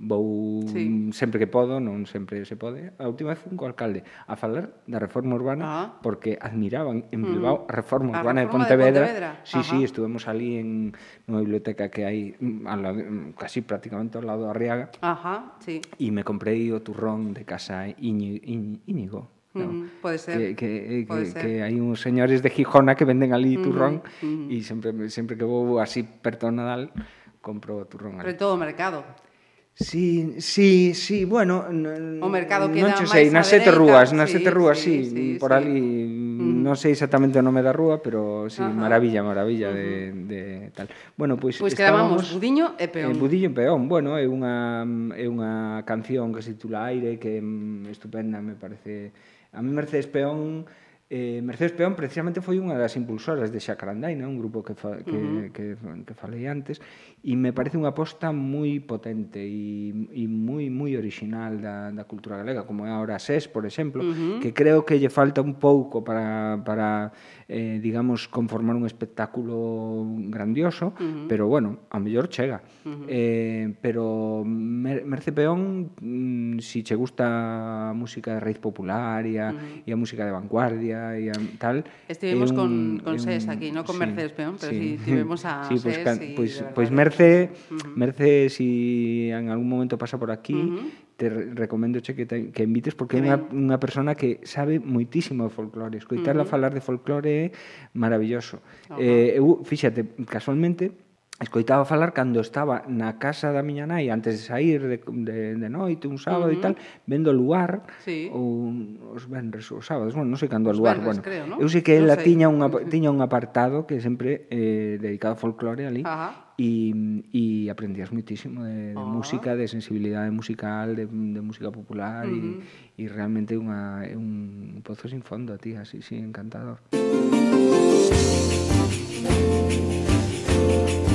vou sí. sempre que podo, non sempre se pode. A última vez fun co alcalde a falar da reforma urbana ah. porque admiraban en Bilbao a reforma a urbana reforma de Pontevedra. De Pontevedra. Sí, Ajá. sí, estuvemos ali en unha biblioteca que hai mm, al lado, mm, casi prácticamente ao lado da Arriaga. Ajá, sí. E me comprei o turrón de casa Íñigo. Iñi, Iñi, No? Mm, pode ser. Que, que, eh, pode que, ser. que hai uns señores de Gijona que venden ali turrón e sempre, sempre que vou así perto do Nadal compro turrón ali. Pero todo o mercado. Sí, sí, sí, bueno, o mercado queda non sei, nas sete rúas, nas sí, sete rúas, sí, sí, sí por sí. ali, mm. non sei exactamente o nome da rúa, pero sí, Ajá. maravilla, maravilla uh -huh. de, de tal. Bueno, pois pues, pues estábamos Budiño e Peón. Eh, Budiño e Peón, bueno, é unha é unha canción que se titula Aire que é estupenda, me parece a mí Mercedes Peón eh, Mercedes Peón precisamente foi unha das impulsoras de Xacarandaina, un grupo que, fa, que, uh -huh. que, que, que falei antes, e me parece unha aposta moi potente e, e moi moi original da, da cultura galega, como é ahora SES, por exemplo, uh -huh. que creo que lle falta un pouco para, para eh, digamos, conformar un espectáculo grandioso, uh -huh. pero bueno, a mellor chega. Uh -huh. eh, pero Mer Merce Peón, mm, si che gusta a música de raíz popular e a, uh -huh. e a música de vanguardia e a tal... Estivemos un, con, con SES aquí, non con sí, Mercedes Peón, pero sí, sí tivemos a sí, pues, SES... Pues, y, pues, pues merce, uh -huh. merce si en algún momento pasa por aquí, uh -huh. te recomendo che que, te, que invites porque é unha, unha persona que sabe moitísimo de folclore. Escoitarla uh -huh. falar de folclore é maravilloso. Uh -huh. eh, eu, fíxate, casualmente, escoitaba falar cando estaba na casa da miña nai antes de sair de, de, de noite un sábado uh -huh. e tal, vendo o lugar sí. un, os venres os sábados bueno, non sei cando o lugar, venres, bueno creo, ¿no? eu sei que no ela sei. tiña un, tiña un apartado que sempre eh, dedicado a folclore ali Ajá e, e aprendías muitísimo de, de oh. música, de sensibilidade musical, de, de música popular uh -huh. e, e realmente unha, é un pozo sin fondo, tía, así, sí, encantador. Música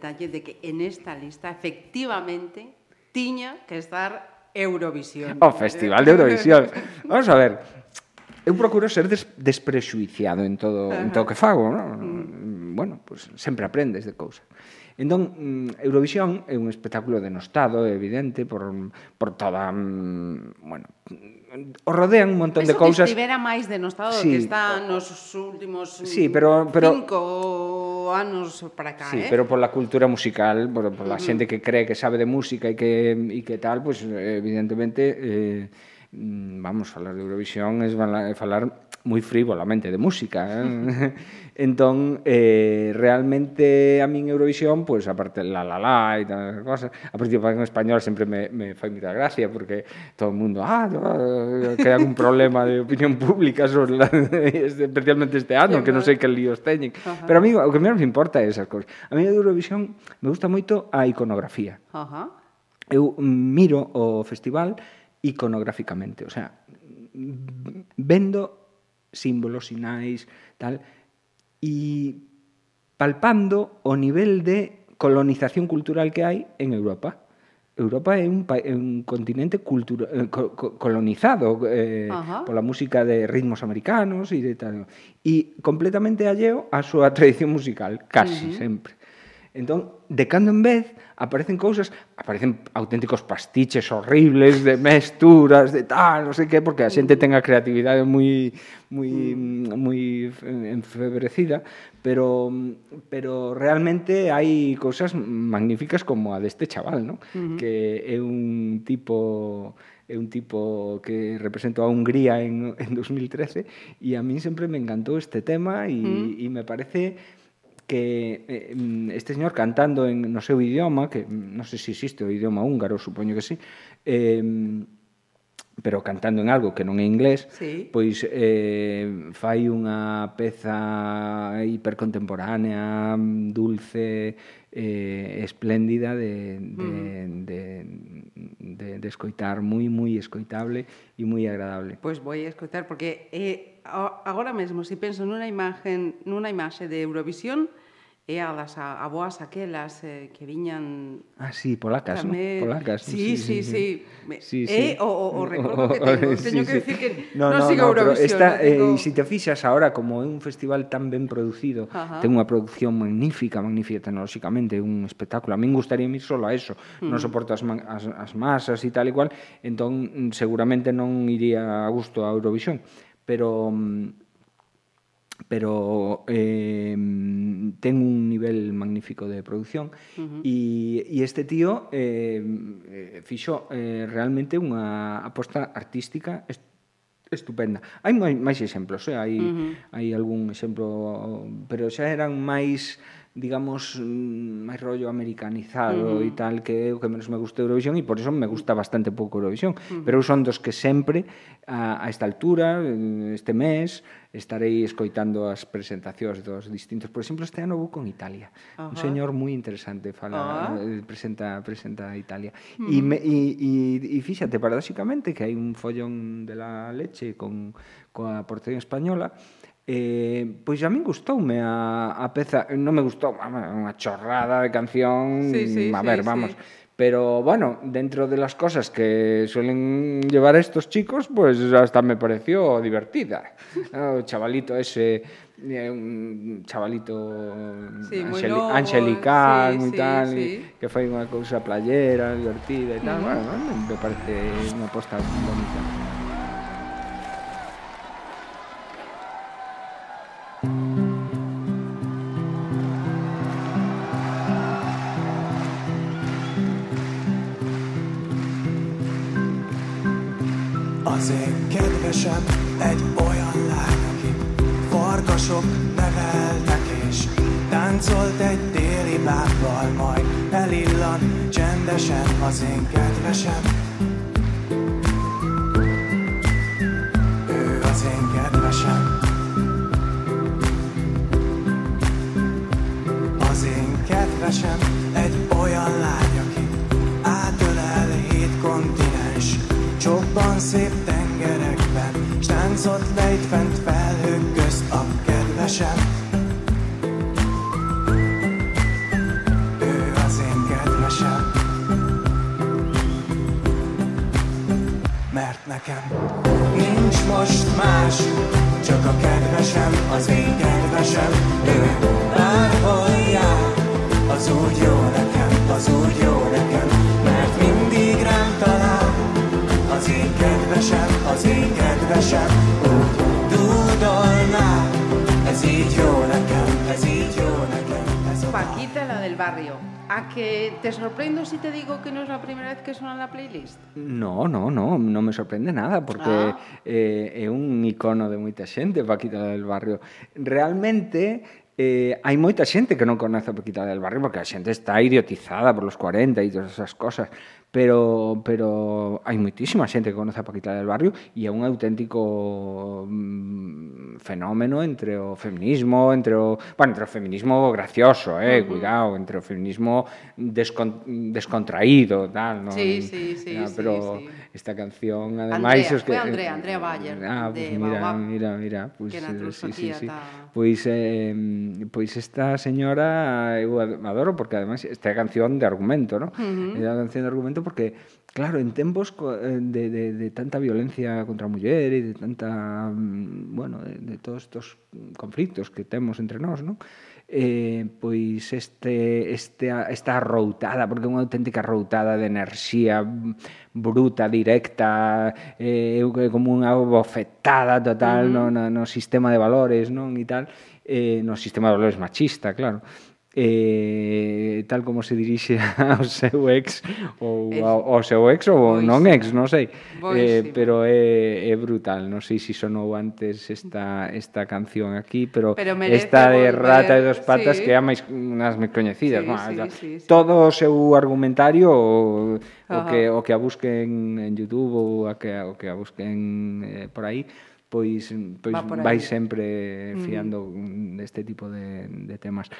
detalle de que en esta lista efectivamente tiña que estar Eurovisión. O Festival de Eurovisión. Vamos a ver, eu procuro ser des, desprexuiciado en todo, Ajá. en todo que fago, ¿no? Bueno, pues sempre aprendes de cousas. Entón, mm, Eurovisión é un espectáculo denostado, evidente, por, por toda, mm, bueno, o rodean un montón Penso de cousas. Que estivera máis denostado sí, que está nos últimos sí, pero, pero, cinco anos para cá, sí, eh? pero pola cultura musical, por, por la xente que cree que sabe de música e que, e que tal, pues evidentemente... Eh, mm, vamos, falar de Eurovisión é falar moi frívolamente de música. Eh? entón, eh, realmente a min Eurovisión, pois, pues, aparte la la la e tal cosa, a principio en español sempre me, me fai moita gracia, porque todo o mundo, ah, que hai algún problema de opinión pública sobre la, especialmente este ano, sí, que non sei que líos teñen. Ajá. Pero a mí, o que menos me importa é esas cosas. A mí Eurovisión me gusta moito a iconografía. Ajá. Eu miro o festival iconográficamente, o sea, vendo símbolos, sinais, tal, e palpando o nivel de colonización cultural que hai en Europa. Europa é un, é un continente cultura, eh, co, colonizado eh, Ajá. pola música de ritmos americanos e de tal. E completamente alleo á súa tradición musical, casi uh -huh. sempre. Entón, de cando en vez aparecen cousas, aparecen auténticos pastiches horribles de mesturas, de tal, non sei que, porque a xente ten a creatividade moi moi mm. moi enfebrecida, pero pero realmente hai cousas magníficas como a deste chaval, non? Uh -huh. Que é un tipo é un tipo que representou a Hungría en, en 2013 e a min sempre me encantou este tema e, mm. e me parece que eh, este señor cantando en no seu idioma, que non sei se existe o idioma húngaro, supoño que sí, eh, pero cantando en algo que non é inglés, sí. pois eh, fai unha peza hipercontemporánea, dulce, eh, espléndida de, de, mm. de, de, de escoitar, moi, moi escoitable e moi agradable. Pois vou a escoitar, porque eh, agora mesmo, se si penso nunha imagen, nunha imaxe de Eurovisión, e a das aboas aquelas eh, que viñan... Ah, sí, polacas, Tamé... no? Polacas. Sí, sí, sí. sí. sí. sí, sí. Eh, o, o, o recordo que tengo. Teño sí, que decir que no, non no, sigo no, Eurovisión. Esta, eh, no tengo... eh, si te fixas ahora, como é un festival tan ben producido, Ajá. ten unha producción magnífica, magnífica tecnolóxicamente, un espectáculo. A min gustaría ir solo a eso. Mm. Non soporto as, man, as, as masas e tal e cual, entón seguramente non iría a gusto a Eurovisión. Pero mm, pero eh, ten un nivel magnífico de producción uh -huh. e, e este tío eh, fixo eh, realmente unha aposta artística estupenda. Hai máis exemplos, eh? hai, uh -huh. hai algún exemplo, pero xa eran máis digamos, mm, máis rollo americanizado uh -huh. e tal, que é o que menos me gusta Eurovisión e por iso me gusta bastante pouco Eurovisión. Uh -huh. Pero eu son dos que sempre, a, a esta altura, eh, este mes, estarei escoitando as presentacións dos distintos. Por exemplo, este ano vou con Italia. Uh -huh. Un señor moi interesante fala, uh -huh. presenta, presenta Italia. Uh -huh. E, me, e, e, e fíxate, paradoxicamente, que hai un follón de la leche con, coa portería española, Eh, pois a min gustoume a, a peza, non me gustou, unha chorrada de canción, sí, sí, a ver, sí, vamos, sí. Pero bueno, dentro de las cosas que suelen llevar estos chicos, pues hasta me pareció divertida. Ah, o chavalito ese, eh, un chavalito sí, angel lobo, angelical sí, y tal, sí, sí. que fue una cosa playera, divertida y tal. Uh -huh. Bueno, me parece una aposta bonita. Az én kedvesem. Ő az én kedvesem. Az én kedvesem del barrio. ¿A que te sorprendo si te digo que no es la primera vez que suena la playlist? No, no, no, no me sorprende nada porque ah. eh, é un icono de moita xente Paquita del Barrio. Realmente eh, hai moita xente que non conoce a Paquita del Barrio porque a xente está idiotizada por los 40 e todas esas cosas pero pero hai moitísima xente que conoce a Paquita del Barrio e é un auténtico mm, fenómeno entre o feminismo, entre o, bueno, entre o feminismo gracioso, eh, uh -huh. cuidado, entre o feminismo descon, descontraído, tal, non? Sí, sí, sí, no, sí, pero sí esta canción ademais Andrea, os que Andrea, Andrea Bayer ah, pues de mira, Baobab, mira, mira, pues, que na eh, sí, sí, sí. Ta... Pois pues, eh, pois pues esta señora eu adoro porque ademais esta canción de argumento, ¿no? Uh -huh. É canción de argumento porque Claro, en tempos eh, de, de, de tanta violencia contra a muller e de tanta, mm, bueno, de, de todos estos conflictos que temos entre nós, non? eh, pois este, este, esta arroutada, porque é unha auténtica arroutada de enerxía bruta, directa, eh, como unha bofetada total uh -huh. no, no, no sistema de valores, non? E tal, eh, no sistema de valores machista, claro eh, tal como se dirixe eh, ao seu ex ou ao, ao seu ex ou Boísima. non ex, non sei. Eh, pero é, é brutal, non sei se sonou antes esta esta canción aquí, pero, pero esta de volver. Rata e dos patas sí. que é a máis unhas máis coñecidas, sí, bueno, sí, sí, sí, todo o seu argumentario o, o que o que a busquen en YouTube ou a que o que a busquen eh, por aí pois, pois Va vai sempre mm. fiando mm. deste tipo de, de temas.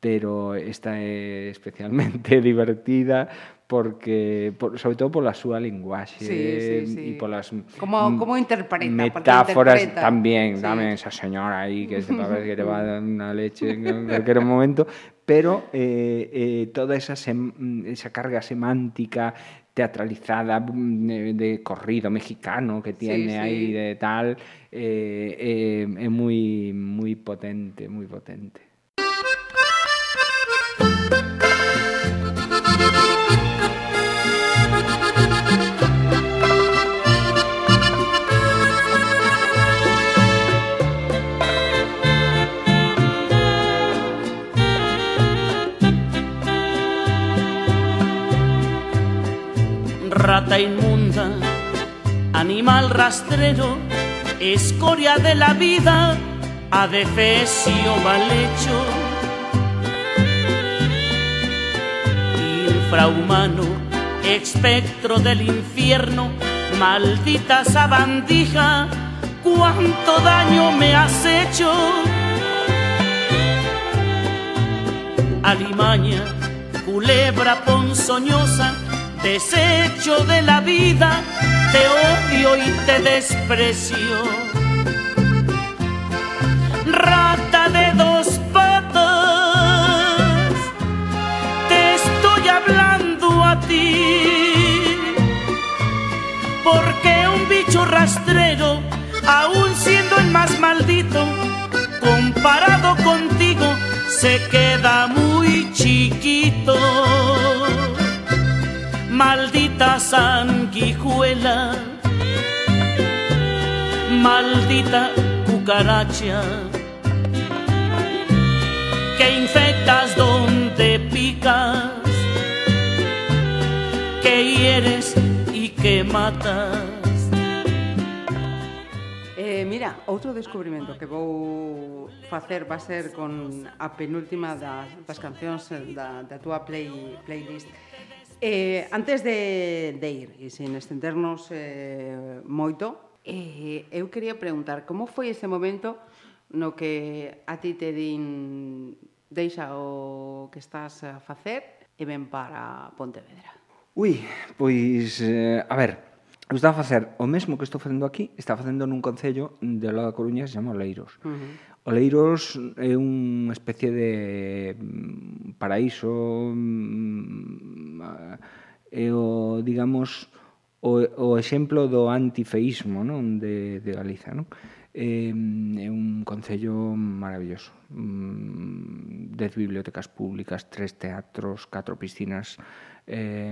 Pero esta é especialmente divertida porque por, sobre todo pola súa linguaxe sí, sí, sí. e polas como, como interpreta metáforas interpreta. tamén sí. dame esa señora aí que se parece que te va a dar unha leche en cualquier momento pero eh, eh, toda esa, sem, esa carga semántica teatralizada de, de corrido mexicano que tiene sí, sí. aí de tal eh, eh, é moi moi potente, moi potente. Rata inmunda, animal rastrero, escoria de la vida, adefesio mal hecho. Infrahumano, espectro del infierno, maldita sabandija, cuánto daño me has hecho. Alimaña, culebra ponzoñosa, desecho de la vida, te odio y te desprecio. Rata de dos patas, te estoy hablando a ti, porque un bicho rastrero, aun siendo el más maldito, comparado contigo, se queda muy chiquito Maldita sanguijuela, maldita cucaracha, que infectas donde picas, que hieres y que matas. Eh, mira, outro descubrimento que vou facer va ser con a penúltima das, das cancións da, da túa play, playlist Eh, antes de, de ir, e sin estendernos eh, moito, eh, eu quería preguntar como foi ese momento no que a ti te din deixa o que estás a facer e ven para Pontevedra. Ui, pois, eh, a ver, eu estaba a facer o mesmo que estou facendo aquí, está facendo nun concello de lado da Coruña que se chama Leiros. Uh -huh. Oleiros é unha especie de mm, paraíso mm, é o, digamos, o, o exemplo do antifeísmo non? De, de Galiza. Non? É, é un concello maravilloso. Mm, dez bibliotecas públicas, tres teatros, catro piscinas. É,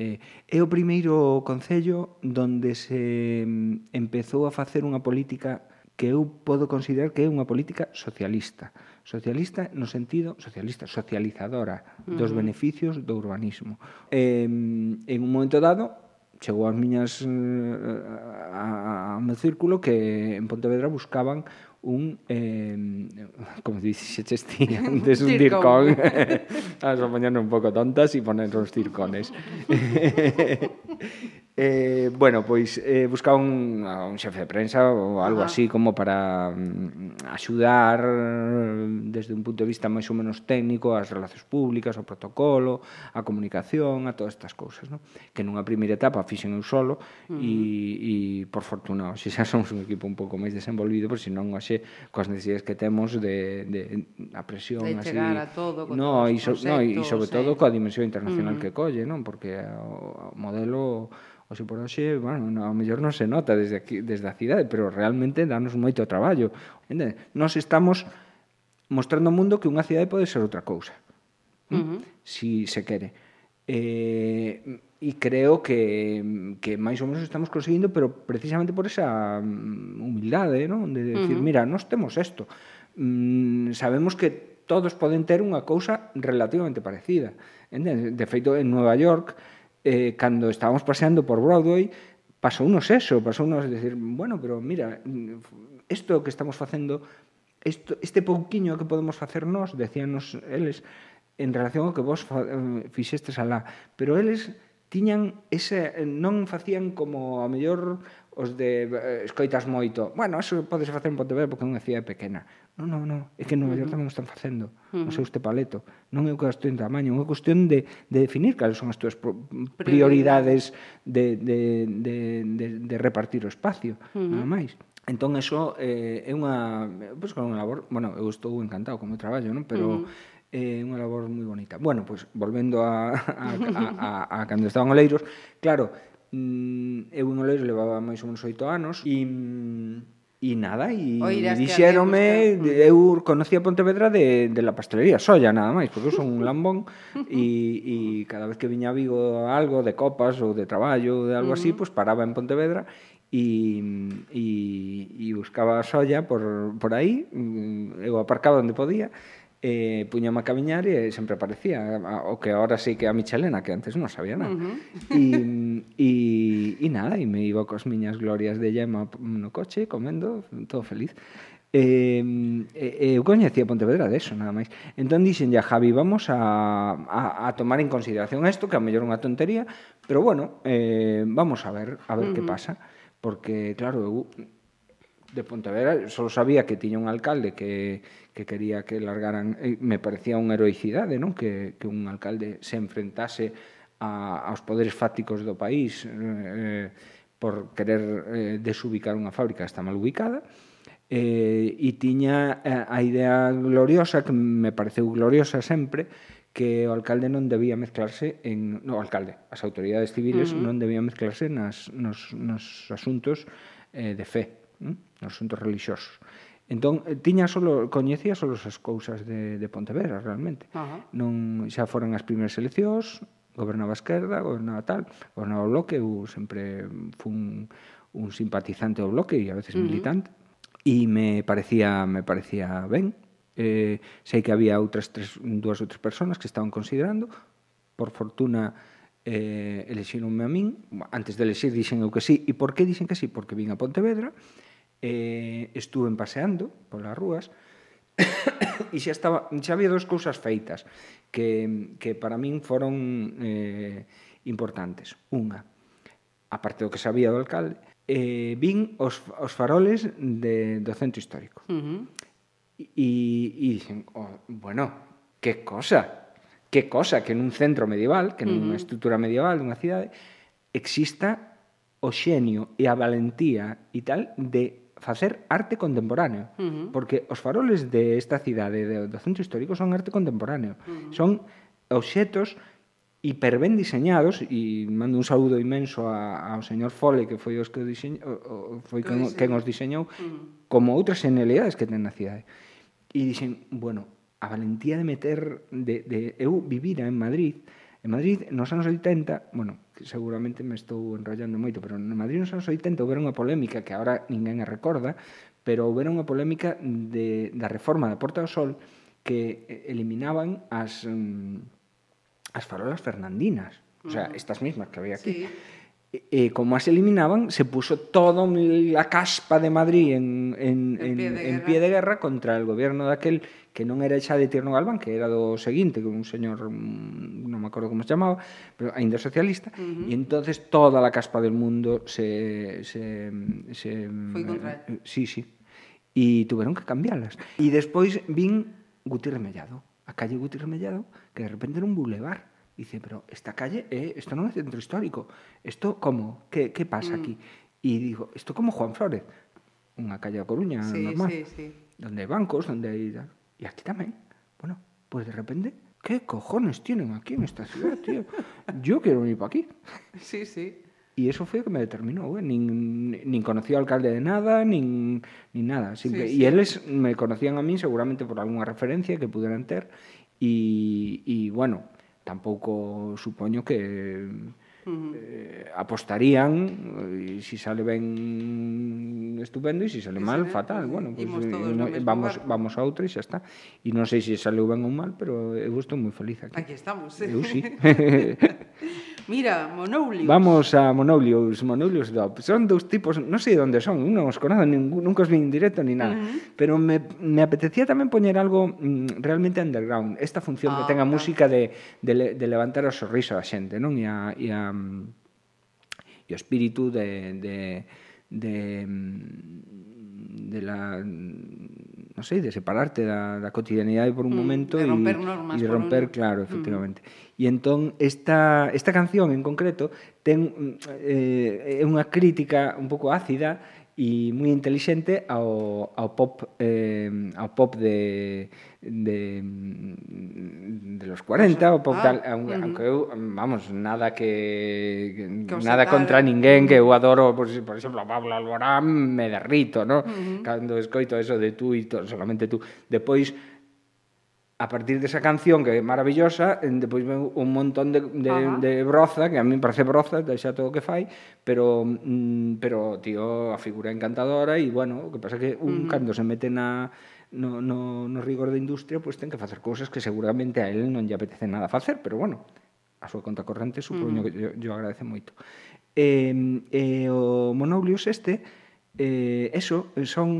é, é o primeiro concello donde se empezou a facer unha política que eu podo considerar que é unha política socialista. Socialista no sentido socialista, socializadora uh -huh. dos beneficios do urbanismo. Eh, en un momento dado, chegou ás miñas eh, a, a, a meu círculo que en Pontevedra buscaban un eh, como dixeches ti antes un circón as mañanas un pouco tontas e poner uns circones Eh, bueno, pois eh, buscar un, un xefe de prensa ou algo Ajá. así como para mm, axudar mm, desde un punto de vista máis ou menos técnico as relacións públicas, o protocolo, a comunicación, a todas estas cousas, no? que nunha primeira etapa fixen eu solo uh -huh. e, e por fortuna, se xa somos un equipo un pouco máis desenvolvido, por si non hoxe coas necesidades que temos de, de a presión de así, a todo, con no, e so, no, e sobre todo coa dimensión internacional uh -huh. que colle, non? Porque o modelo O se por hoxe, bueno, no, ao mellor non se nota desde aquí, desde a cidade, pero realmente danos moito traballo. Entende? Nos estamos mostrando ao mundo que unha cidade pode ser outra cousa. Uh -huh. Si se quere. Eh, e creo que, que máis ou menos estamos conseguindo, pero precisamente por esa mm, humildade, non? De decir, uh -huh. mira, nós temos isto. Mm, sabemos que todos poden ter unha cousa relativamente parecida. Entende? De feito, en Nueva York, eh, cando estábamos paseando por Broadway, pasounos eso, pasounos decir, bueno, pero mira, mm, isto que estamos facendo, isto, este pouquiño que podemos facer nós, decíanos eles, en relación ao que vos eh, fixestes alá. Pero eles tiñan ese non facían como a mellor os de eh, escoitas moito. Bueno, eso podese facer en Pontevedra porque é unha cidade pequena. Non, non, non, é que en Nova York tamén o están facendo. Uh -huh. Non sei este paleto. Non é unha cuestión de tamaño, é unha cuestión de, de definir cales son as túas prioridades de, de, de, de, de repartir o espacio, uh -huh. nada máis. Entón, eso eh, é unha, pois, pues, unha labor... Bueno, eu estou encantado con o meu traballo, non? Pero... Uh -huh eh, unha labor moi bonita. Bueno, pois, volvendo a, a, a, a, a cando estaban oleiros, claro, mm, eu en oleiros levaba máis ou menos oito anos e E nada, e dixérome, eu conocía Pontevedra de, de la pastelería, solla nada máis, porque eu son un lambón, e, e cada vez que viña a Vigo algo de copas ou de traballo, ou de algo así, pues pois paraba en Pontevedra e, e, e buscaba solla por, por aí, mm, eu aparcaba onde podía, eh, puñame a camiñar e sempre aparecía o que ahora sí que a Michelena que antes non sabía nada uh -huh. e, e, e nada, e me iba cos miñas glorias de Yema no coche comendo, todo feliz Eh, eh, eu coñecía Pontevedra de eso, nada máis. Entón dixen ya, Javi, vamos a, a, a tomar en consideración isto, que a mellor unha tontería, pero bueno, eh, vamos a ver, a ver uh -huh. que pasa. Porque, claro, eu de Pontevedra, só sabía que tiña un alcalde que, que quería que largaran, eh, me parecía unha heroicidade, non? Que, que un alcalde se enfrentase a, aos poderes fácticos do país eh, por querer eh, desubicar unha fábrica está mal ubicada, eh, e tiña eh, a idea gloriosa, que me pareceu gloriosa sempre, que o alcalde non debía mezclarse en... No, o alcalde, as autoridades civiles uh -huh. non debían mezclarse nas, nos, nos asuntos eh, de fe nos asuntos religiosos. Entón, tiña solo, coñecía solo as cousas de, de Pontevedra, realmente. Ajá. Non xa foran as primeiras eleccións, gobernaba a esquerda, gobernaba tal, gobernaba o bloque, eu sempre fun un simpatizante do bloque e a veces uh -huh. militante, e me parecía, me parecía ben. Eh, sei que había outras tres, dúas ou tres personas que estaban considerando, por fortuna, eh, elexironme a min, antes de elexir dixen eu que sí, e por que dixen que sí? Porque vin a Pontevedra, eh, estuve paseando polas rúas e xa, estaba, xa había dous cousas feitas que, que para min foron eh, importantes. Unha, a parte do que sabía do alcalde, eh, vin os, os faroles de, do centro histórico. Uh -huh. E, e dixen, oh, bueno, que cosa, que cosa que nun centro medieval, que nunha uh -huh. estrutura medieval dunha cidade, exista o xenio e a valentía e tal de facer arte contemporáneo, uh -huh. porque os faroles de esta cidade do, do centro histórico son arte contemporáneo. Uh -huh. Son obxetos hiper ben diseñados e mando un saúdo inmenso a, ao señor Fole que foi os que diseño, o, foi quen, quen os diseñou uh -huh. como outras genialidades que ten na cidade. E dixen, bueno, a valentía de meter de, de eu vivira en Madrid, en Madrid nos anos 80, bueno, que seguramente me estou enrollando moito, pero no Madrid nos anos 80 houbera unha polémica que agora ninguén a recorda, pero houbera unha polémica de, da reforma da Porta do Sol que eliminaban as, mm, as farolas fernandinas, o sea, mm. estas mismas que había aquí. Sí e como as eliminaban, se puso toda a caspa de Madrid en, en, en, pie, de en pie de guerra contra el goberno daquel que non era xa de Tierno Galván, que era do seguinte, que un señor, non me acordo como se chamaba, pero ainda socialista, uh -huh. e entonces toda a caspa del mundo se... se, se Foi contra eh, Sí, sí. E tuveron que cambiarlas. E despois vin Gutiérrez Mellado, a calle Gutiérrez Mellado, que de repente era un bulevar Dice, pero esta calle, eh, esto non é centro histórico. Esto, como? Que, que pasa Mm. aquí? E digo, isto como Juan Flórez, unha calle da Coruña Sí, normal, sí, sí. donde hai bancos, donde hai... E aquí tamén. Bueno, pues de repente, ¿qué cojones tienen aquí en esta ciudad, tío? Yo quiero venir para aquí. Sí, sí. E iso foi o que me determinou, eh? nin, nin conocía ao alcalde de nada, nin, nin nada. Simple, Sí, E sí. eles me conocían a min seguramente por algunha referencia que puderan ter e, e bueno, tampouco supoño que eh, apostarían e si sale ben estupendo e si sale mal sale, fatal, eh, bueno, pues, eh, no, vamos lugar. vamos a outra e xa está. E non sei se saleu ben ou mal, pero eu estou moi feliz aquí. Aquí estamos. Eu sí. Mira, monoulios. Vamos a monoulios, monoulios DOP. Son dous tipos, non sei onde son, non os conozo, nunca os vi en directo ni nada, uh -huh. pero me, me apetecía tamén poñer algo mm, realmente underground, esta función ah, que tenga okay. música de, de, le, de levantar o sorriso a xente, non? E, a, e, a, e o espírito de, de, de, mm, de la non sei, de separarte da, da cotidianidade por un mm, momento de romper normas e de romper, un... claro, mm. efectivamente. Mm. E entón esta, esta canción en concreto ten eh, é unha crítica un pouco ácida e moi inteligente ao, ao pop eh, ao pop de, de de los 40, o pop ah, tal, aunque, uh -huh. aunque eu, vamos, nada que, que nada contra ninguén que eu adoro, por, por exemplo, a Pablo Alborán me derrito, ¿no? Uh -huh. Cando escoito eso de tú e to, solamente tú. Depois a partir desa canción que é maravillosa, depois ven un montón de, de, Ajá. de broza, que a mí parece broza, xa todo o que fai, pero mm, pero tío, a figura encantadora e bueno, o que pasa que un uh -huh. cando se mete na no, no, no rigor da industria, pois pues, ten que facer cousas que seguramente a él non lle apetece nada facer, pero bueno, a súa conta corrente supoño uh -huh. que yo, yo agradece moito. Eh, eh, o Monoulius este, eh, eso, son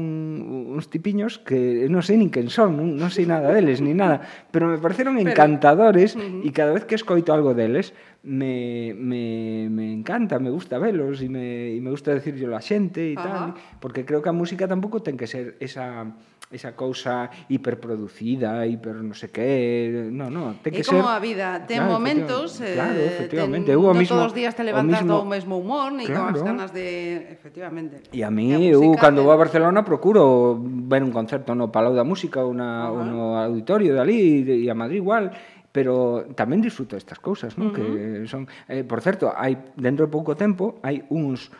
uns tipiños que non sei nin quen son, non, non sei nada deles, ni nada, pero me pareceron encantadores pero... uh -huh. e cada vez que escoito algo deles me, me, me encanta, me gusta velos e me, e me gusta decirlo a xente e tal, porque creo que a música tampouco ten que ser esa esa cousa hiperproducida, hiper non sei que, non, non, ten que ser... É como a vida, ten claro, momentos, eh, claro, efectivamente, ten, eu non mismo, todos os días te levantas mismo, do mesmo humor e claro. con as ganas de, efectivamente. E a mí, eu cando vou a Barcelona procuro ver un concerto no Palau da Música ou, na, uh -huh. ou no auditorio de ali e a Madrid igual, pero tamén disfruto estas cousas, non? Uh -huh. Que son, eh, por certo, hai dentro de pouco tempo hai uns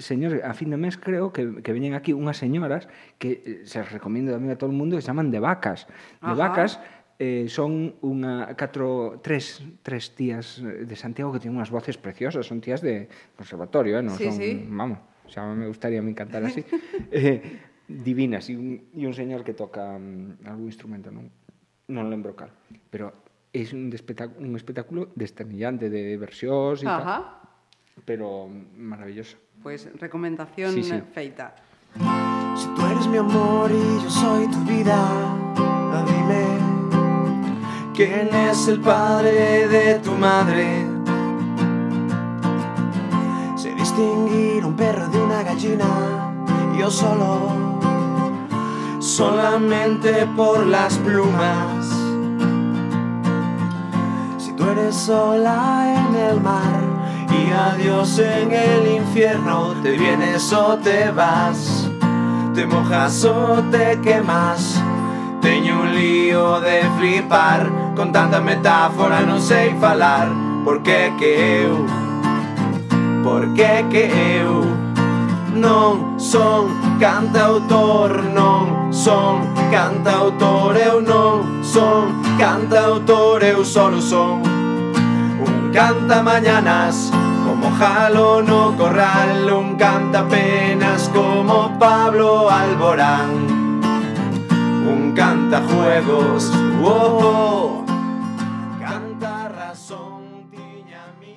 señores, a fin de mes creo que, que veñen aquí unhas señoras que eh, se recomiendo tamén a todo o mundo que se chaman de vacas. De Ajá. vacas eh, son unha catro, tres, tres tías eh, de Santiago que tienen unhas voces preciosas, son tías de conservatorio, eh? non sí, son, sí. vamos, xa me gustaría me encantar así. eh, divinas e un, e un señor que toca um, algún instrumento, non non lembro cal, pero é un, espectáculo, un espectáculo desternillante de versións e tal, pero mm, maravilloso. Pues recomendación Sí, sí. feita. Si tú eres mi amor y yo soy tu vida, dime quién es el padre de tu madre. Sé distinguir un perro de una gallina, yo solo, solamente por las plumas. Si tú eres sola en el mar adiós en el infierno, te vienes o te vas, te mojas o te quemas. Teño un lío de flipar Con tanta metáfora non sei falar. Por que eu Por que que eu Non son cantautor Non son cantautor Eu non son cantautor Eu solo son Un canta mañanas como jalo no corral Un canta penas como Pablo Alborán Un canta juegos oh, Canta razón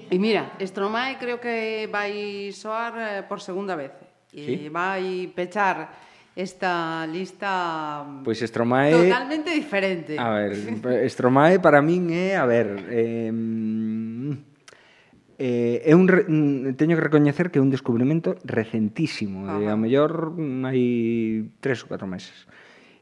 E mira, Stromae creo que vai soar eh, por segunda vez. E Sí? vai pechar esta lista Pois Stromae... totalmente diferente. A ver, Stromae para min é, a ver, eh, Eh, é un, teño que recoñecer que é un descubrimento recentísimo, eh, Ajá. a mellor hai tres ou catro meses.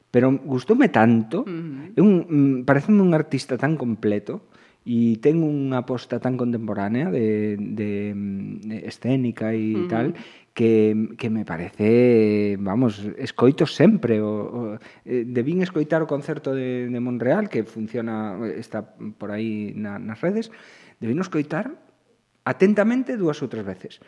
Pero gustoume tanto, uh -huh. é un, mm, pareceme un artista tan completo, e ten unha aposta tan contemporánea de, de, de escénica e uh -huh. tal, que, que me parece, vamos, escoito sempre. O, o, eh, debín escoitar o concerto de, de Monreal, que funciona, está por aí na, nas redes, debín escoitar atentamente dúas ou tres veces.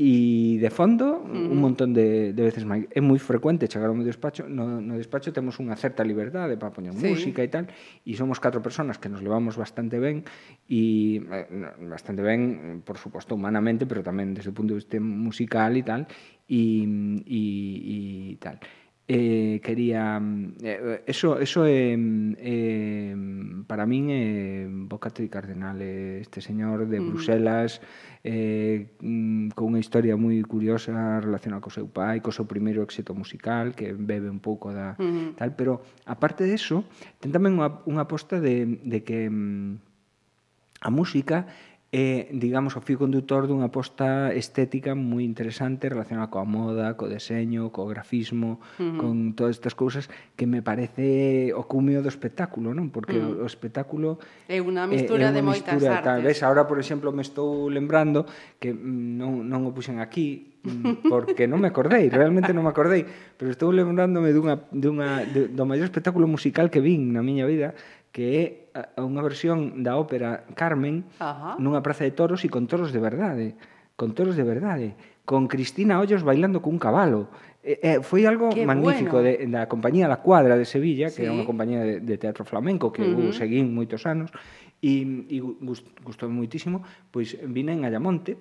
E de fondo, un montón de, de veces máis. É moi frecuente chegar ao meu despacho. No, no despacho temos unha certa liberdade para poñer sí. música e tal. E somos catro personas que nos levamos bastante ben. E eh, bastante ben, por suposto, humanamente, pero tamén desde o punto de vista musical e tal. E, e, e tal. E eh, quería mm, eh, eso eso é eh, eh, para min é eh, Bocato e Cardenal eh, este señor de mm. Bruselas eh, mm, con unha historia moi curiosa relacionada co seu pai co seu primeiro éxito musical que bebe un pouco da mm. tal pero aparte de eso ten tamén unha, unha aposta de, de que mm, a música é, digamos, o fio conductor dunha aposta estética moi interesante relacionada coa moda, co deseño, co grafismo, uh -huh. con todas estas cousas que me parece o cumeo do espectáculo, non? Porque uh -huh. o espectáculo é unha mistura é, é unha de moitas mistura, artes. Tal vez agora, por exemplo, me estou lembrando que mm, non, non o puxen aquí, mm, porque non me acordei, realmente non me acordei, pero estou lembrándome dunha, dunha, do maior espectáculo musical que vin na miña vida, que é unha versión da ópera Carmen Ajá. nunha praza de toros e con toros de verdade, con toros de verdade, con Cristina Hoyos bailando cun cabalo. Eh, eh, foi algo Qué magnífico bueno. de, da compañía La Cuadra de Sevilla, sí. que era unha compañía de, de teatro flamenco que uh -huh. eu seguín moitos anos e, e gust, gustou moitísimo, pois vine a Ayamonte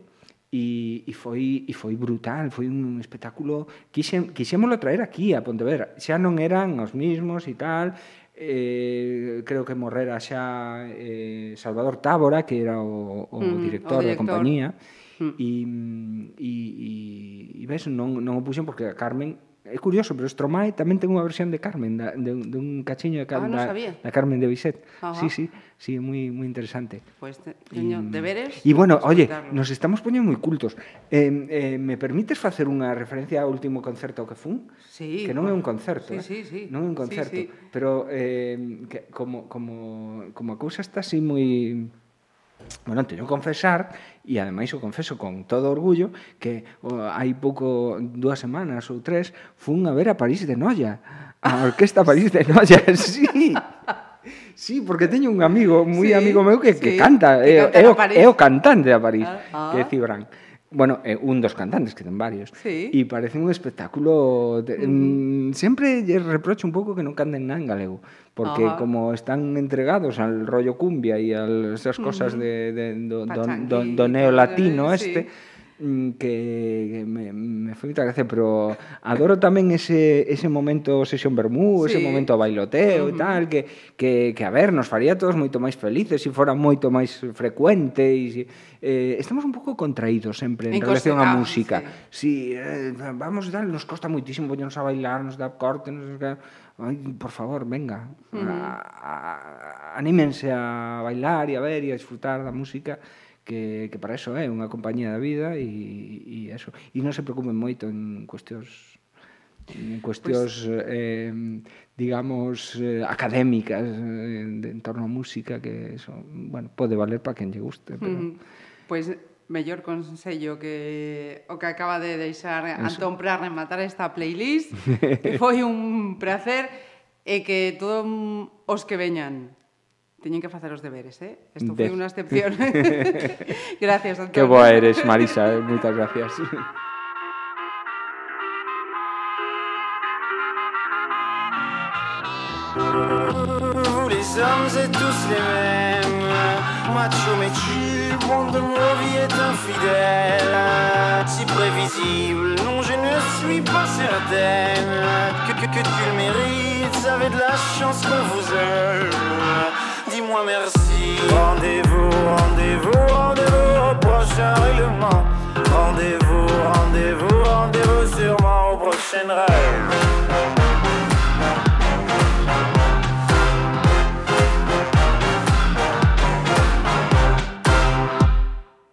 e, e foi e foi brutal, foi un espectáculo quixen, quixémolo traer aquí a Pontevedra. Xa non eran os mismos e tal, eh, creo que morrera xa eh, Salvador Tábora, que era o, o, mm, director, o director da compañía, mm. e, e, e, e ves, non, non o puxen porque a Carmen É curioso, pero Stromae tamén ten unha versión de Carmen, da, de, de un cachiño de Carmen, ah, da, da Carmen de Bizet. Ajá. Sí, sí, sí, moi moi interesante. Pois pues, teño deberes. E bueno, oye, nos estamos poñendo moi cultos. Eh, eh, me permites facer unha referencia ao último concerto que fun? Sí, que non é un concerto, sí, eh? sí, sí. non é un concerto, sí, sí. pero eh, que, como como como a cousa está así moi bueno, teño que confesar, e ademais o confeso con todo orgullo, que oh, hai pouco, dúas semanas ou tres, fun a ver a París de Noia, a Orquesta París de Noia, sí. Sí, porque teño un amigo, moi sí, amigo meu que, sí, que canta, que canta é, o, é o cantante a París, ah, ah. que é Cibran bueno, é un dos cantantes, que ten varios, sí. e parece un espectáculo... De, mm. Sempre lle reprocho un pouco que non canten nada en galego, porque Ajá. como están entregados al rollo cumbia e a esas cosas mm. de, de, do, do, do, do neolatino eh, este... Sí Mm, que me, me foi moita gracia, pero adoro tamén ese, ese momento sesión vermú, sí. ese momento bailoteo e tal, que, que, que a ver, nos faría todos moito máis felices se fora moito máis frecuente e, eh, estamos un pouco contraídos sempre en, en relación á música. Sí. Si eh, vamos tal, nos costa moitísimo poñernos a bailar, nos dá corte, nos dá Ay, por favor, venga, uh a, a, anímense a bailar e a ver e a disfrutar da música que, que para eso é eh, unha compañía da vida e, e eso. E non se preocupen moito en cuestións en cuestións pues, eh, digamos eh, académicas eh, de en torno a música que eso, bueno, pode valer para quen lle guste, pero Pois pues, mellor consello que o que acaba de deixar Eso. Antón para rematar esta playlist que foi un placer e que todos os que veñan teñen que facer os deberes, eh? Isto foi unha excepción. Gracias, Antón. Que boa eres, Marisa, eh? moitas gracias. Vous les hommes êtes tous les mêmes Macho mais tu, monde de nos vies est infidèle Si prévisible, non je ne suis pas certaine Que, que, que tu le mérites, avez de la chance qu'on vous aime Dis-moi merci Rendez-vous, rendez-vous, rendez-vous au prochain règlement Rendez-vous, rendez-vous, rendez-vous sûrement au prochain rêve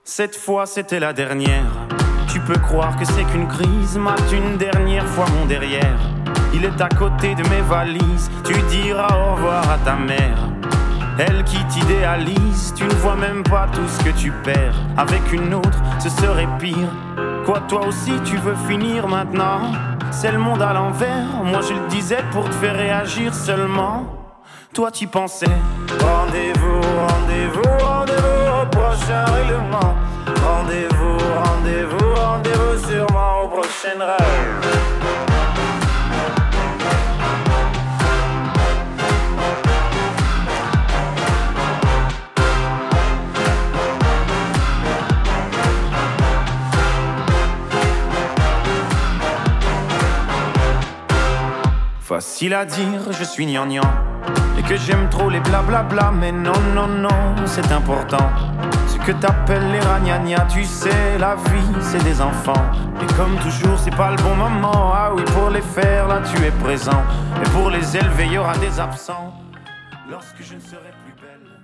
Cette fois c'était la dernière. Tu peux croire que c'est qu'une crise, mate une dernière fois mon derrière. Il est à côté de mes valises, tu diras au revoir à ta mère. Elle qui t'idéalise, tu ne vois même pas tout ce que tu perds. Avec une autre, ce serait pire. Quoi, toi aussi, tu veux finir maintenant? C'est le monde à l'envers, moi je le disais pour te faire réagir seulement. Toi, tu pensais. Rendez-vous, rendez-vous, rendez-vous au prochain règlement. rendez-vous, rendez-vous, rendez-vous sûrement au prochain rêve. Facile à dire, je suis gnangnan. Et que j'aime trop les blablabla Mais non, non, non, c'est important. Ce que t'appelles les ragnagnas Tu sais, la vie, c'est des enfants. Et comme toujours, c'est pas le bon moment. Ah oui, pour les faire, là, tu es présent. Et pour les élever, y aura des absents. Lorsque je ne serai belle